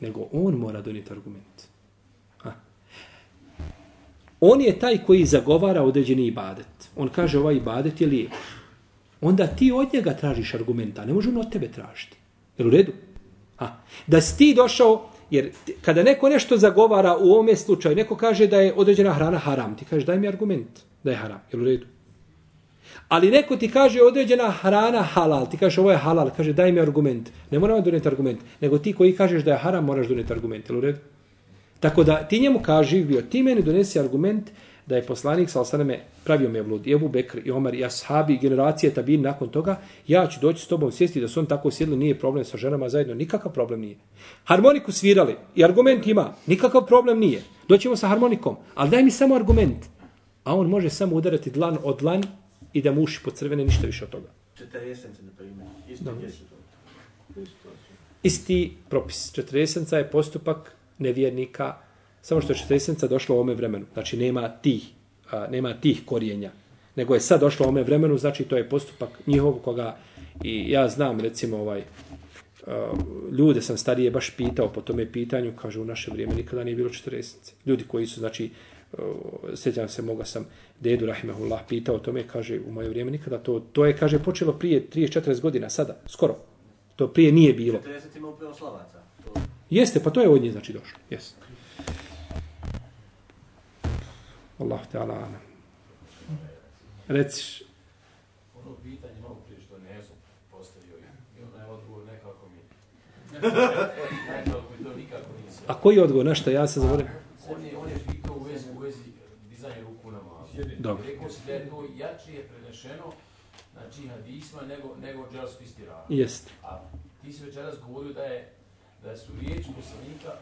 nego on mora donijeti argument. Ha. On je taj koji zagovara određeni ibadet. On kaže ovaj ibadet je lijep. Onda ti od njega tražiš argumenta, ne može on od tebe tražiti. Jer u redu? A, da si ti došao, jer kada neko nešto zagovara u ovome slučaju, neko kaže da je određena hrana haram, ti kažeš daj mi argument da je haram, jel u redu? Ali neko ti kaže određena hrana halal, ti kažeš ovo je halal, kaže daj mi argument. Ne moramo doneti argument, nego ti koji kažeš da je haram moraš doneti argument, jel u redu? Tako da ti njemu kaži, bio, ti meni donesi argument da je poslanik sa osaname pravio mevlud, i Ebu Bekr, i Omar, i Ashabi, i generacije tabin nakon toga, ja ću doći s tobom sjesti da su on tako sjedli, nije problem sa ženama zajedno, nikakav problem nije. Harmoniku svirali, i argument ima, nikakav problem nije. Doćemo sa harmonikom, ali daj mi samo argument. A on može samo udarati dlan od dlan i da muši po crvene, ništa više od toga. 40 na primjer, isto Isti propis. 40 je postupak nevjernika, Samo što je četirisenca došlo u ome vremenu. Znači nema tih, a, nema tih korijenja. Nego je sad došlo u ome vremenu, znači to je postupak njihov koga i ja znam recimo ovaj a, ljude sam starije baš pitao po tome pitanju, kaže u naše vrijeme nikada nije bilo četiresence. Ljudi koji su znači sjećam se, moga sam dedu Rahimahullah pitao o tome, kaže, u moje vrijeme nikada to, to je, kaže, počelo prije 30-40 godina, sada, skoro. To prije nije bilo. 40 ima upravo Slavaca. Jeste, pa to je od nje, znači, došlo. Jeste. Allah te ala ala. Reciš. Ono pitanje malo prije što ne znam postavio i ono je odgovor nekako mi. nekako mi to nikako nisi. A koji je odgovor? Našta ja se zavorim? On je, on je pitao u vezi, u vezi dizanja ruku na mazu. Dobro. Rekao si da je to jačije prenešeno znači hadisma nego, nego dželsko istirana. Jest. A ti si večeras govorio da je da su riječi poslanika,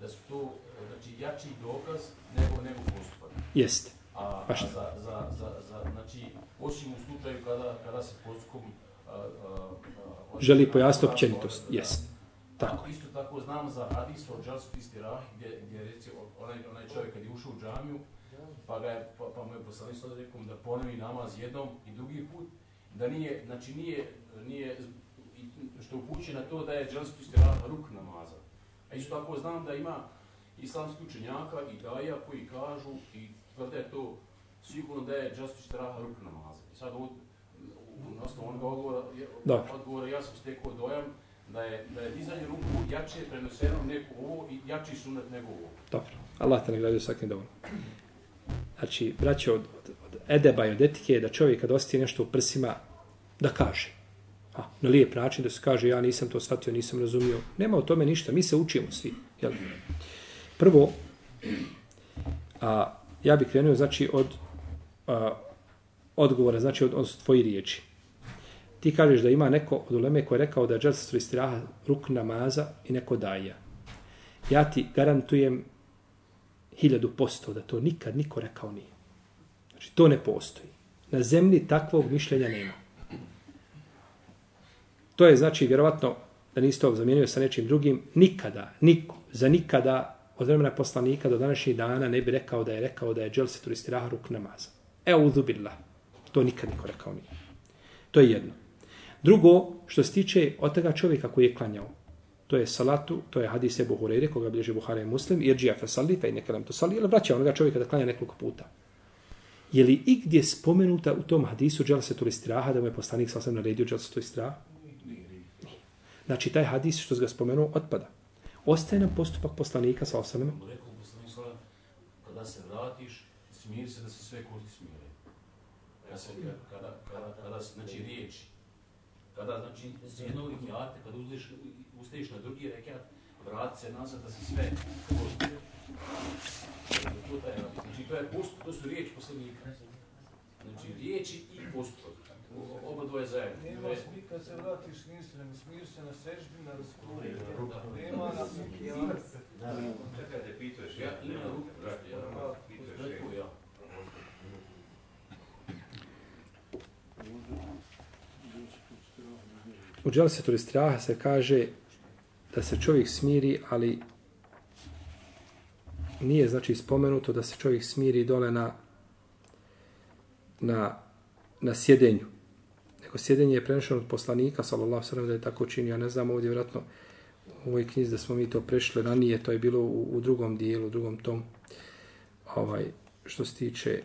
da su to znači, jači dokaz nego, nego postup. Jeste. A, a za, za, za, za, znači, osim u slučaju kada, kada se postupkom želi pojasniti općenitost. Jeste. Tako. Isto tako znam za hadis o džalsku istirah, gdje, gdje reci, onaj, onaj čovjek kad je ušao u džamiju, pa, ga je, pa, pa mu je poslani sada rekom da ponovi namaz jednom i drugi put, da nije, znači nije, nije što upuće na to da je džalsku istirah ruk namaza. A isto tako znam da ima islamski učenjaka i daja koji kažu i tvrde to sigurno da je džastić straha ruk namaza. I sad ovdje, na osnovu onoga odgovora, Dobro. odgovora ja sam stekao dojam da je, da je dizanje ruku jače preneseno neko ovo i jači sunet nego ovo. Dobro. Allah te nagradio svakim dovoljno. Znači, braće, od, od, od edeba i od etike je da čovjek kad osjeti nešto u prsima, da kaže. A, na lijep način da se kaže, ja nisam to shvatio, nisam razumio. Nema o tome ništa, mi se učimo svi. Jel? Prvo, a, ja bih krenuo, znači, od a, odgovora, znači, od, od tvoji riječi. Ti kažeš da ima neko od uleme koji je rekao da je dželstvo istiraha ruk namaza i neko daja. Ja ti garantujem hiljadu posto da to nikad niko rekao nije. Znači, to ne postoji. Na zemlji takvog mišljenja nema. To je, znači, vjerovatno, da niste ovo zamijenio sa nečim drugim, nikada, niko, za nikada, od vremena poslanika do današnjih dana ne bi rekao da je rekao da je dželse turistiraha ruk namaza. E billah. To nikad niko rekao nije. To je jedno. Drugo, što se tiče od toga čovjeka koji je klanjao, to je salatu, to je hadis Ebu Hureyre, koga bilježi Buhara i Muslim, jer džija fesalli, fe i nekelem to sali, ili vraća onoga čovjeka da klanja nekoliko puta. Je li igdje spomenuta u tom hadisu dželse turistiraha, da mu je poslanik sasvim naredio dželse turistiraha? Znači, taj hadis što se ga spomenuo, otpada. Ostaje nam postupak poslanika sa osanem. Rekao poslanik sa kada se vratiš, smiri se da se sve kurti smire. Ja se, kada, kada, kada se, znači, riječi, kada, znači, s jednog rekiata, kada uzdiš, ustaješ na drugi rekiat, vrati se nazad da se sve kosti. To, je, znači, to je postup, to su riječi poslanika. Znači, riječi i postupak. Oba dvoje zajedno. Nema To je- smi kad se vratiš nisi, nego smiješ se na sežbi, na raskolu. Nema na Čekaj, te pituješ Ja ja. imam ruku, ja, Ja. Pituješ ja. U dželse turistiraha se kaže da se čovjek smiri, ali nije znači spomenuto da se čovjek smiri dole na na, na sjedenju. Nego sjedenje je prenešeno od poslanika, sallallahu sallam, da je tako činio. Ja ne znam ovdje vjerojatno u ovoj knjizi da smo mi to prešli ranije, to je bilo u, u drugom dijelu, u drugom tom, ovaj, što se tiče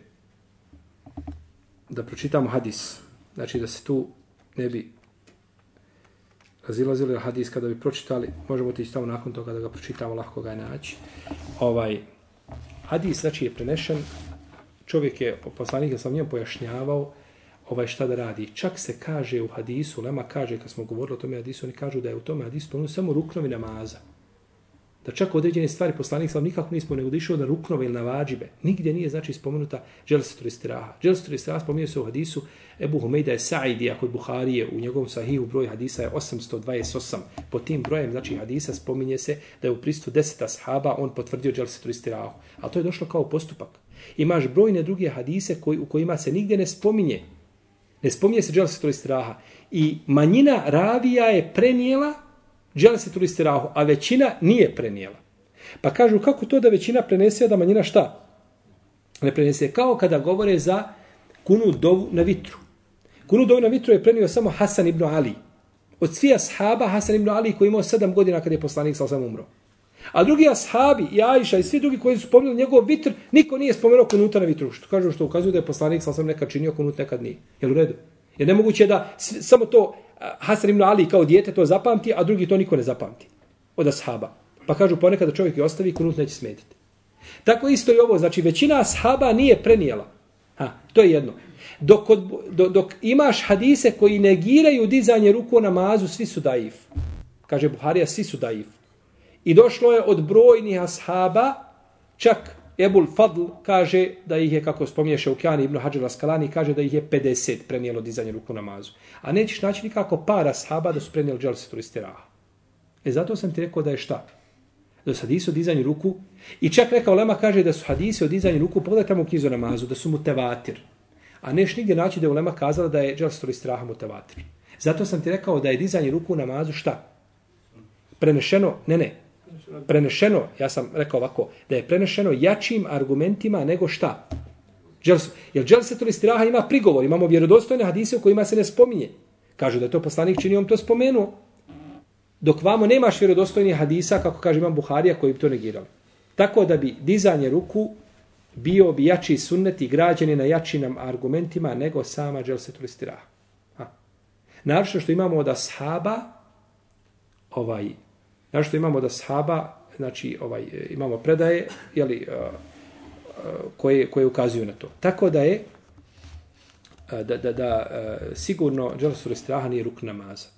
da pročitamo hadis. Znači da se tu ne bi razilazili hadis kada bi pročitali, možemo otići tamo nakon toga da ga pročitamo, lahko ga je naći. Ovaj, hadis, znači, je prenešen, čovjek je, poslanik je sam njemu pojašnjavao ovaj šta da radi. Čak se kaže u hadisu, nama kaže, kad smo govorili o tome hadisu, oni kažu da je u tome hadisu spomenuo samo ruknovi namaza. Da čak određene stvari poslanik sam nikako nije spomenuo, da išao na ruknove ili na vađibe. Nigdje nije znači spomenuta dželsetur istiraha. Dželsetur istiraha spominje se u hadisu Ebu Humejda je Sa'idija kod Buharije, u njegovom sahihu broj hadisa je 828. Po tim brojem, znači hadisa, spominje se da je u pristu deseta sahaba on potvrdio dželsetur istirahu. A to je došlo kao postupak. Imaš brojne druge hadise koji, u kojima se nigdje ne spominje. Ne spominje se dželsetur istiraha. I manjina ravija je prenijela dželsetur istirahu, a većina nije prenijela. Pa kažu kako to da većina prenese, a da manjina šta? Ne prenese. Kao kada govore za kunu dovu na vitru. Kunu dovu na vitru je prenio samo Hasan ibn Ali. Od svih ashaba Hasan ibn Ali koji imao sedam godina kada je poslanik sa osam umro. A drugi ashabi i Ajša i svi drugi koji su spomenuli njegov vitr, niko nije spomenuo kunuta na vitru. Što kažu što ukazuju da je poslanik sa sam nekad činio kunut, nekad nije. Jel u redu? Jer nemoguće je da samo to Hasan ibn Ali kao dijete to zapamti, a drugi to niko ne zapamti. Od ashaba. Pa kažu ponekad da čovjek i ostavi kunut neće smetiti. Tako isto i ovo, znači većina ashaba nije prenijela. Ha, to je jedno. Dok, od, do, dok imaš hadise koji negiraju dizanje ruku na namazu, svi su daif. Kaže Buharija, svi su daif. I došlo je od brojnih ashaba, čak Ebul Fadl kaže da ih je, kako spominje Šaukjani ibn Hađar Askalani, kaže da ih je 50 prenijelo dizanje ruku namazu. A nećeš naći nikako par ashaba da su prenijeli dželsetu istiraha. E zato sam ti rekao da je šta? Da su hadisi o dizanju ruku. I čak rekao Lema kaže da su hadisi o dizanju ruku, pogledaj tamo u knjizu namazu, da su mu tevatir. A neš nigdje naći da je Lema kazala da je dželsetu istiraha mutevatir. Zato sam ti rekao da je dizanje ruku u namazu šta? Prenešeno, ne ne, prenešeno, ja sam rekao ovako, da je prenešeno jačim argumentima nego šta? Dželsu. jer dželsetul istiraha ima prigovor, imamo vjerodostojne hadise u kojima se ne spominje. Kažu da je to poslanik čini, on to spomenuo. Dok vamo nemaš vjerodostojnih hadisa, kako kaže imam Buharija, koji bi to negirali. Tako da bi dizanje ruku bio bi jači sunnet i građeni na jačim argumentima nego sama dželsetul istiraha. Ha. Naravno što imamo od ashaba, ovaj, Znači što imamo da sahaba, znači ovaj, e, imamo predaje, jeli, uh, koje, koje ukazuju na to. Tako da je, da, da, da sigurno dželsul istraha nije ruk namaza.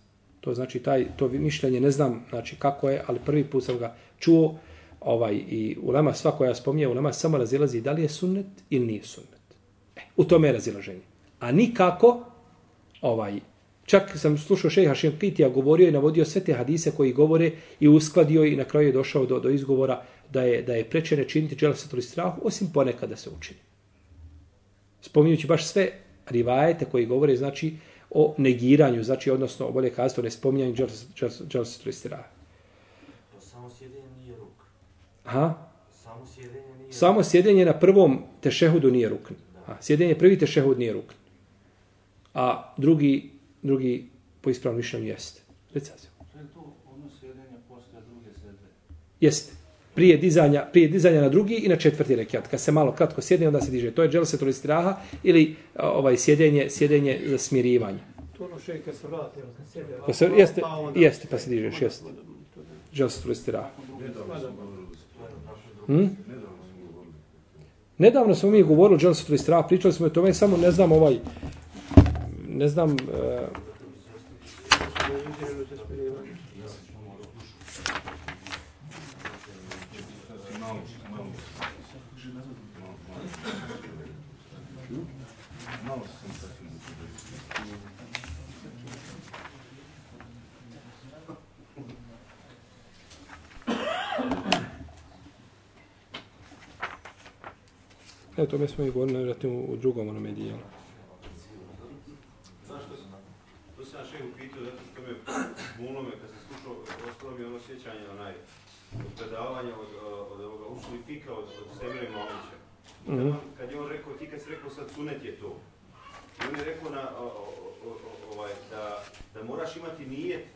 To znači taj to mišljenje ne znam znači kako je, ali prvi put sam ga čuo ovaj i ulema sva koja spominje ulema samo razilazi da li je sunnet ili nije sunnet. E, u tome je razilaženje. A nikako ovaj čak sam slušao šejha Šemkitija govorio i navodio sve te hadise koji govore i uskladio i na kraju je došao do, do izgovora da je da je prečene činiti dželsatul strah osim ponekad da se učini. Spominjući baš sve rivajete koji govore znači o negiranju, znači odnosno bolje kazati o nespominjanju dželsatul strah. Samo sjedenje nije ruk. Aha. Samo sjedenje nije Samo sjedenje na prvom tešehudu nije rukn. A sjedenje prvi tešehud nije rukn. A drugi drugi po ispravnom mišljenju jeste. Recite. To je to ono sjedenje posle druge sedbe. Jeste. Prije dizanja, prije dizanja na drugi i na četvrti rekiat. Kad se malo kratko sjedne, onda se diže. To je dželsetul istiraha ili a, ovaj sjedenje, sjedenje za smirivanje. To ono še kad se vrati, kad sjede. Pa se, jeste, jeste, pa se dižeš, jeste. Dželsetul istiraha. Hmm? Nedavno smo mi govorili o dželsetul istiraha, pričali smo o tome, samo ne znam ovaj, ne znam, e, E, to mi smo i govorili, vjerojatno, u drugom onome dijelu. Zašto sam? To sam ja šehu pitao, zato što me bulno me, kad sam slušao, ostalo mi je ono sjećanje, onaj, od predavanja, od, od, od ovoga usuli fika, od, od Semire Malića. Mm -hmm. Kad je on rekao, ti kad si rekao sad sunet je to. I on je rekao na, o, o, o, ovaj, da, da moraš imati nijet,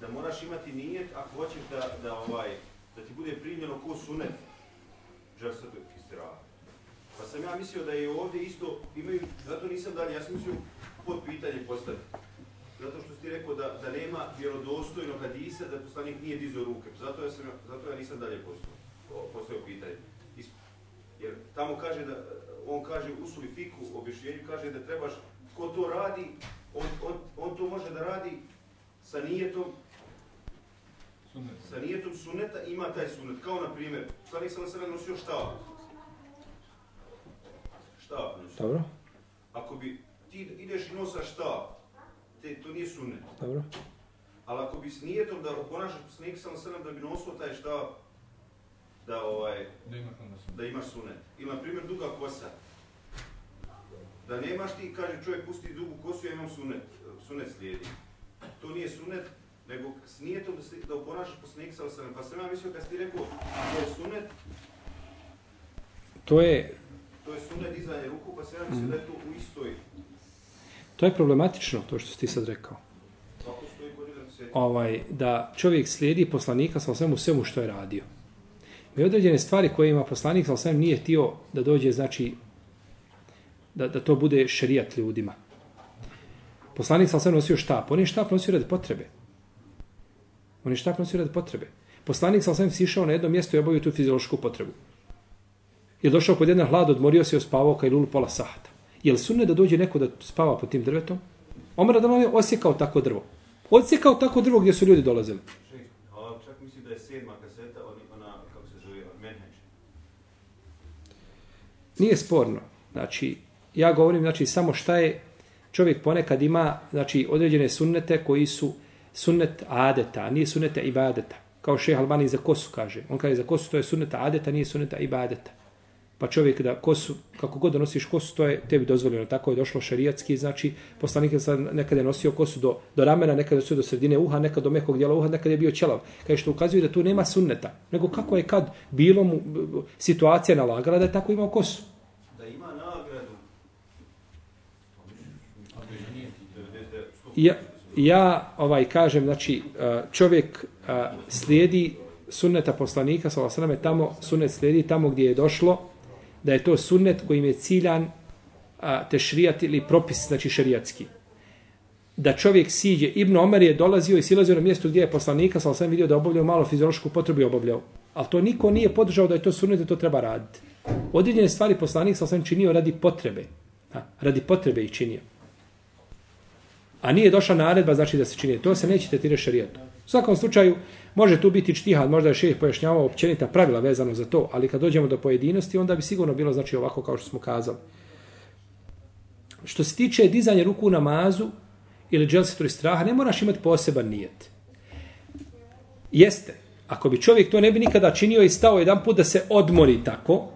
da moraš imati nijet ako hoćeš da, da, ovaj, da ti bude primljeno ko sunet. Džarsat istirava. Pa sam ja mislio da je ovdje isto, imaju, zato nisam dalje, ja sam mislio pod pitanje postaviti. Zato što si ti rekao da, da nema vjerodostojnog hadisa da poslanik nije dizao ruke. Zato ja, sam, zato ja nisam dalje postavio, postavio pitanje. Jer tamo kaže da, on kaže u suli fiku, objašnjenju kaže da trebaš, ko to radi, on, on, on to može da radi sa nijetom, Sunnet. sa nijetom suneta, ima taj sunet. Kao na primjer, poslanik sam na sebe nosio štab. Štab nosio. Dobro, Ako bi ti ideš i nosaš štab, te, to nije sunnet. dobro. Ali ako bi s nijetom da ponašaš poslanik sam sebe da bi nosio taj štab, da ovaj, Da sunnet. da imaš sunet. Ili, na primjer, duga kosa. Da nemaš ti, kaže čovjek, pusti dugu kosu, ja imam sunet. Sunet slijedi. To nije sunet, nego s nijetom da, se, da oponašaš poslanik sa osanem. Pa sam ja mislio kad si ti rekao, to je sunet, To je, to je sunet dizanje ruku, pa sam ja mislio da je to u istoj to je problematično, to što si ti sad rekao. Ovaj, da čovjek slijedi poslanika sa svemu svemu što je radio. Ima određene stvari koje ima poslanik sa svem nije htio da dođe, znači, da, da to bude šerijat ljudima. Poslanik sa svem nosio štap. On je štap nosio radi potrebe. On je štap nosio radi potrebe. Poslanik sa svem sišao na jedno mjesto i obavio tu fiziološku potrebu. Je došao pod jedan hlad, odmorio se i ospavao kaj lulu pola sahata. Je li sunne da dođe neko da spava pod tim drvetom? Omer da je osjekao tako drvo. Odsjekao tako drvo gdje su ljudi dolazili. Čak misli da je sedma kaseta, ona, kako se zove, Menheđ. Nije sporno. Znači, ja govorim znači samo šta je čovjek ponekad ima znači određene sunnete koji su sunnet adeta, a nije sunnete ibadeta. Kao šeha Albani za kosu kaže. On kaže za kosu to je sunneta adeta, nije sunneta ibadeta. Pa čovjek da kosu, kako god da nosiš kosu, to je tebi dozvoljeno. Tako je došlo šarijatski, znači poslanik je nekada je nosio kosu do, do ramena, nekada nosio do sredine uha, nekada do mekog dijela uha, nekada je bio ćelav. Kaže što ukazuje da tu nema sunneta. Nego kako je kad bilo mu situacija nalagala da je tako imao kosu. Da ima nagradu. Ako je nije ti. 99, 100%. Ja, ja ovaj kažem, znači čovjek slijedi sunneta poslanika, sallallahu alejhi ve tamo sunnet slijedi tamo gdje je došlo da je to sunnet kojim je ciljan a, tešrijat ili propis, znači šerijatski. da čovjek siđe. Ibn Omer je dolazio i silazio na mjesto gdje je poslanika, sam sam vidio da obavljao malo fiziološku potrebu i obavljao. Ali to niko nije podržao da je to sunnet da to treba raditi. Određene stvari poslanik sam sam činio radi potrebe. Ha, radi potrebe i činio. A nije došla naredba, znači da se čini. To se neće tretirati šarijatom. U svakom slučaju, može tu biti čtihad, možda je šeh pojašnjavao općenita pravila vezano za to, ali kad dođemo do pojedinosti, onda bi sigurno bilo znači ovako kao što smo kazali. Što se tiče dizanja ruku u namazu ili dželsetu straha, ne moraš imati poseban nijet. Jeste, ako bi čovjek to ne bi nikada činio i stao jedan put da se odmori tako,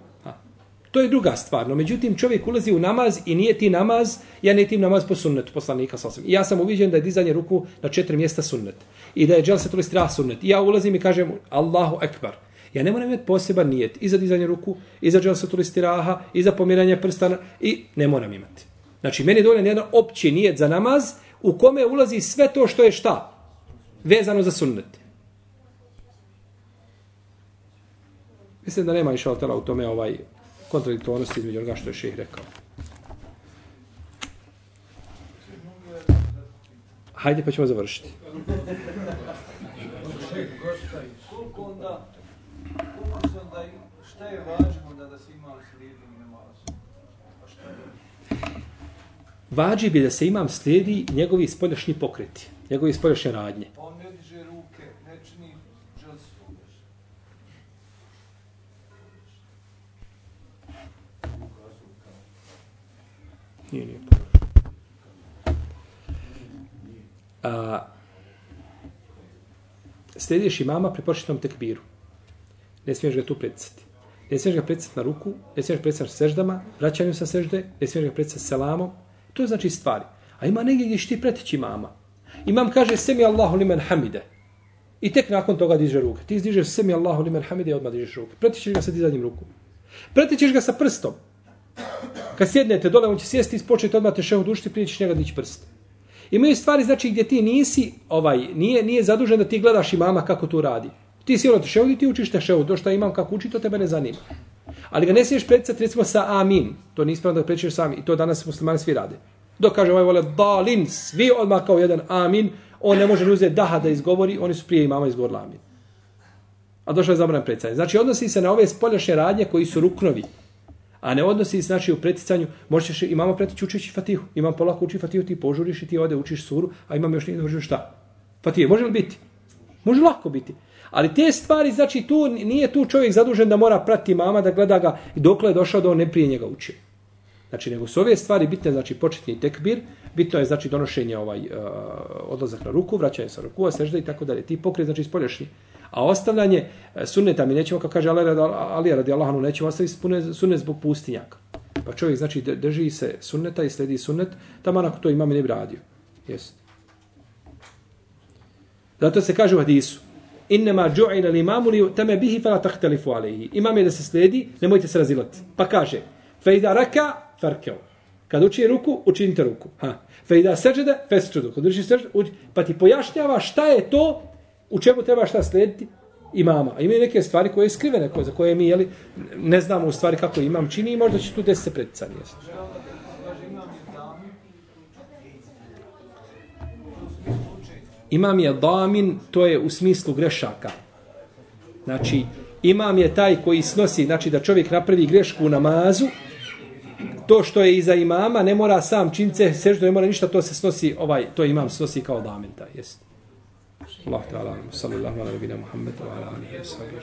To je druga stvar. No, međutim, čovjek ulazi u namaz i nije ti namaz, ja ne tim namaz po sunnetu poslanika sasvim. I ja sam uviđen da je dizanje ruku na četiri mjesta sunnet. I da je džel se tuli strah sunnet. I ja ulazim i kažem Allahu ekbar. Ja ne moram imati poseban nijet i za dizanje ruku, i za džel se tuli straha, i za pomiranje prstana, i ne moram imati. Znači, meni je dovoljen jedan opći nijet za namaz u kome ulazi sve to što je šta? Vezano za sunnet. Mislim da nema išao u tome ovaj kontradiktornosti između onoga što je šeh rekao. Hajde pa ćemo završiti. Koliko onda, koliko se onda, šta je važno da, da se imam slijedi namazu? Pa šta je? Vađi bi da se imam slijedi njegovi spoljašnji pokreti, njegovi spoljašnje radnje. On ne diže ruke, ne čini Nije, nije. A, slediš imama pri početnom tekbiru. Ne smiješ ga tu predsjeti. Ne smiješ ga predsjeti na ruku, ne smiješ ga predsjeti sa seždama, vraćanju sa sežde, ne smiješ ga predsjeti selamom. To je znači stvari. A ima negdje gdje ti pretići imama. Imam kaže semi Allahu limen hamide. I tek nakon toga diže ruke. Ti dižeš semi Allahu limen hamide i odmah dižeš ruke. Pretićeš ga sa dizanjem ruku. Pretićeš ga sa prstom. Kad sjednete dole, on će sjesti i početi odmah te šehu dušiti, prije ćeš njega dići prst. Imaju stvari, znači, gdje ti nisi, ovaj, nije, nije zadužen da ti gledaš imama kako to radi. Ti si ono te šehu i ti učiš te šehu, to što imam kako uči, to tebe ne zanima. Ali ga ne smiješ predsati, recimo, sa amin. To nije ispravno da prečiš sami. I to danas muslimani svi rade. Dok kaže ovaj vole dalin, svi odmah kao jedan amin, on ne može uzeti daha da izgovori, oni su prije imama izgovorili amin. A došlo je zabran predstavljanje. Znači, odnosi se na ove spoljašnje radnje koji su ruknovi. A ne odnosi se znači u preticanju, možeš imamo pretići učeći Fatihu. Imam polako uči Fatihu, ti požuriš i ti ode učiš suru, a imam još nije da šta? Fatihe, može li biti? Može lako biti. Ali te stvari, znači tu nije tu čovjek zadužen da mora prati mama da gleda ga i dokle je došao da on ne prije njega uči. Znači, nego su ove stvari bitne, znači početni tekbir, bitno je znači donošenje ovaj uh, odlazak na ruku, vraćanje sa ruku, sežda i tako dalje. Ti pokret znači spoljašnji. A ostavljanje e, sunneta mi nećemo, kao kaže Ali, Ali radi Allahanu, nećemo ostaviti sunnet zbog pustinjaka. Pa čovjek znači drži se sunneta i sledi sunnet, tamo ako to imam ne bi radio. Yes. Zato se kaže u hadisu, innema ju'ila l-imamu li teme bihi fala tahtelifu alaihi. Imam je da se sledi, nemojte se razilati. Pa kaže, fe ida raka, farkeo. Kad uči ruku, učinite ruku. Ha. Fe ida seđede, fesčudu. Kad uči seđede, uči... pa ti pojašnjava šta je to u čemu treba šta slediti imama. A imaju neke stvari koje je skrivene, koje, za koje mi jeli, ne znamo u stvari kako imam čini i možda će tu desiti se predicanje. Imam je damin, to je u smislu grešaka. Znači, imam je taj koji snosi, znači da čovjek napravi grešku u namazu, to što je iza imama, ne mora sam čince, seždo, ne mora ništa, to se snosi, ovaj, to imam snosi kao damin, taj, jeste. الله تعالى صلى الله على نبينا محمد وعلى آله وصحبه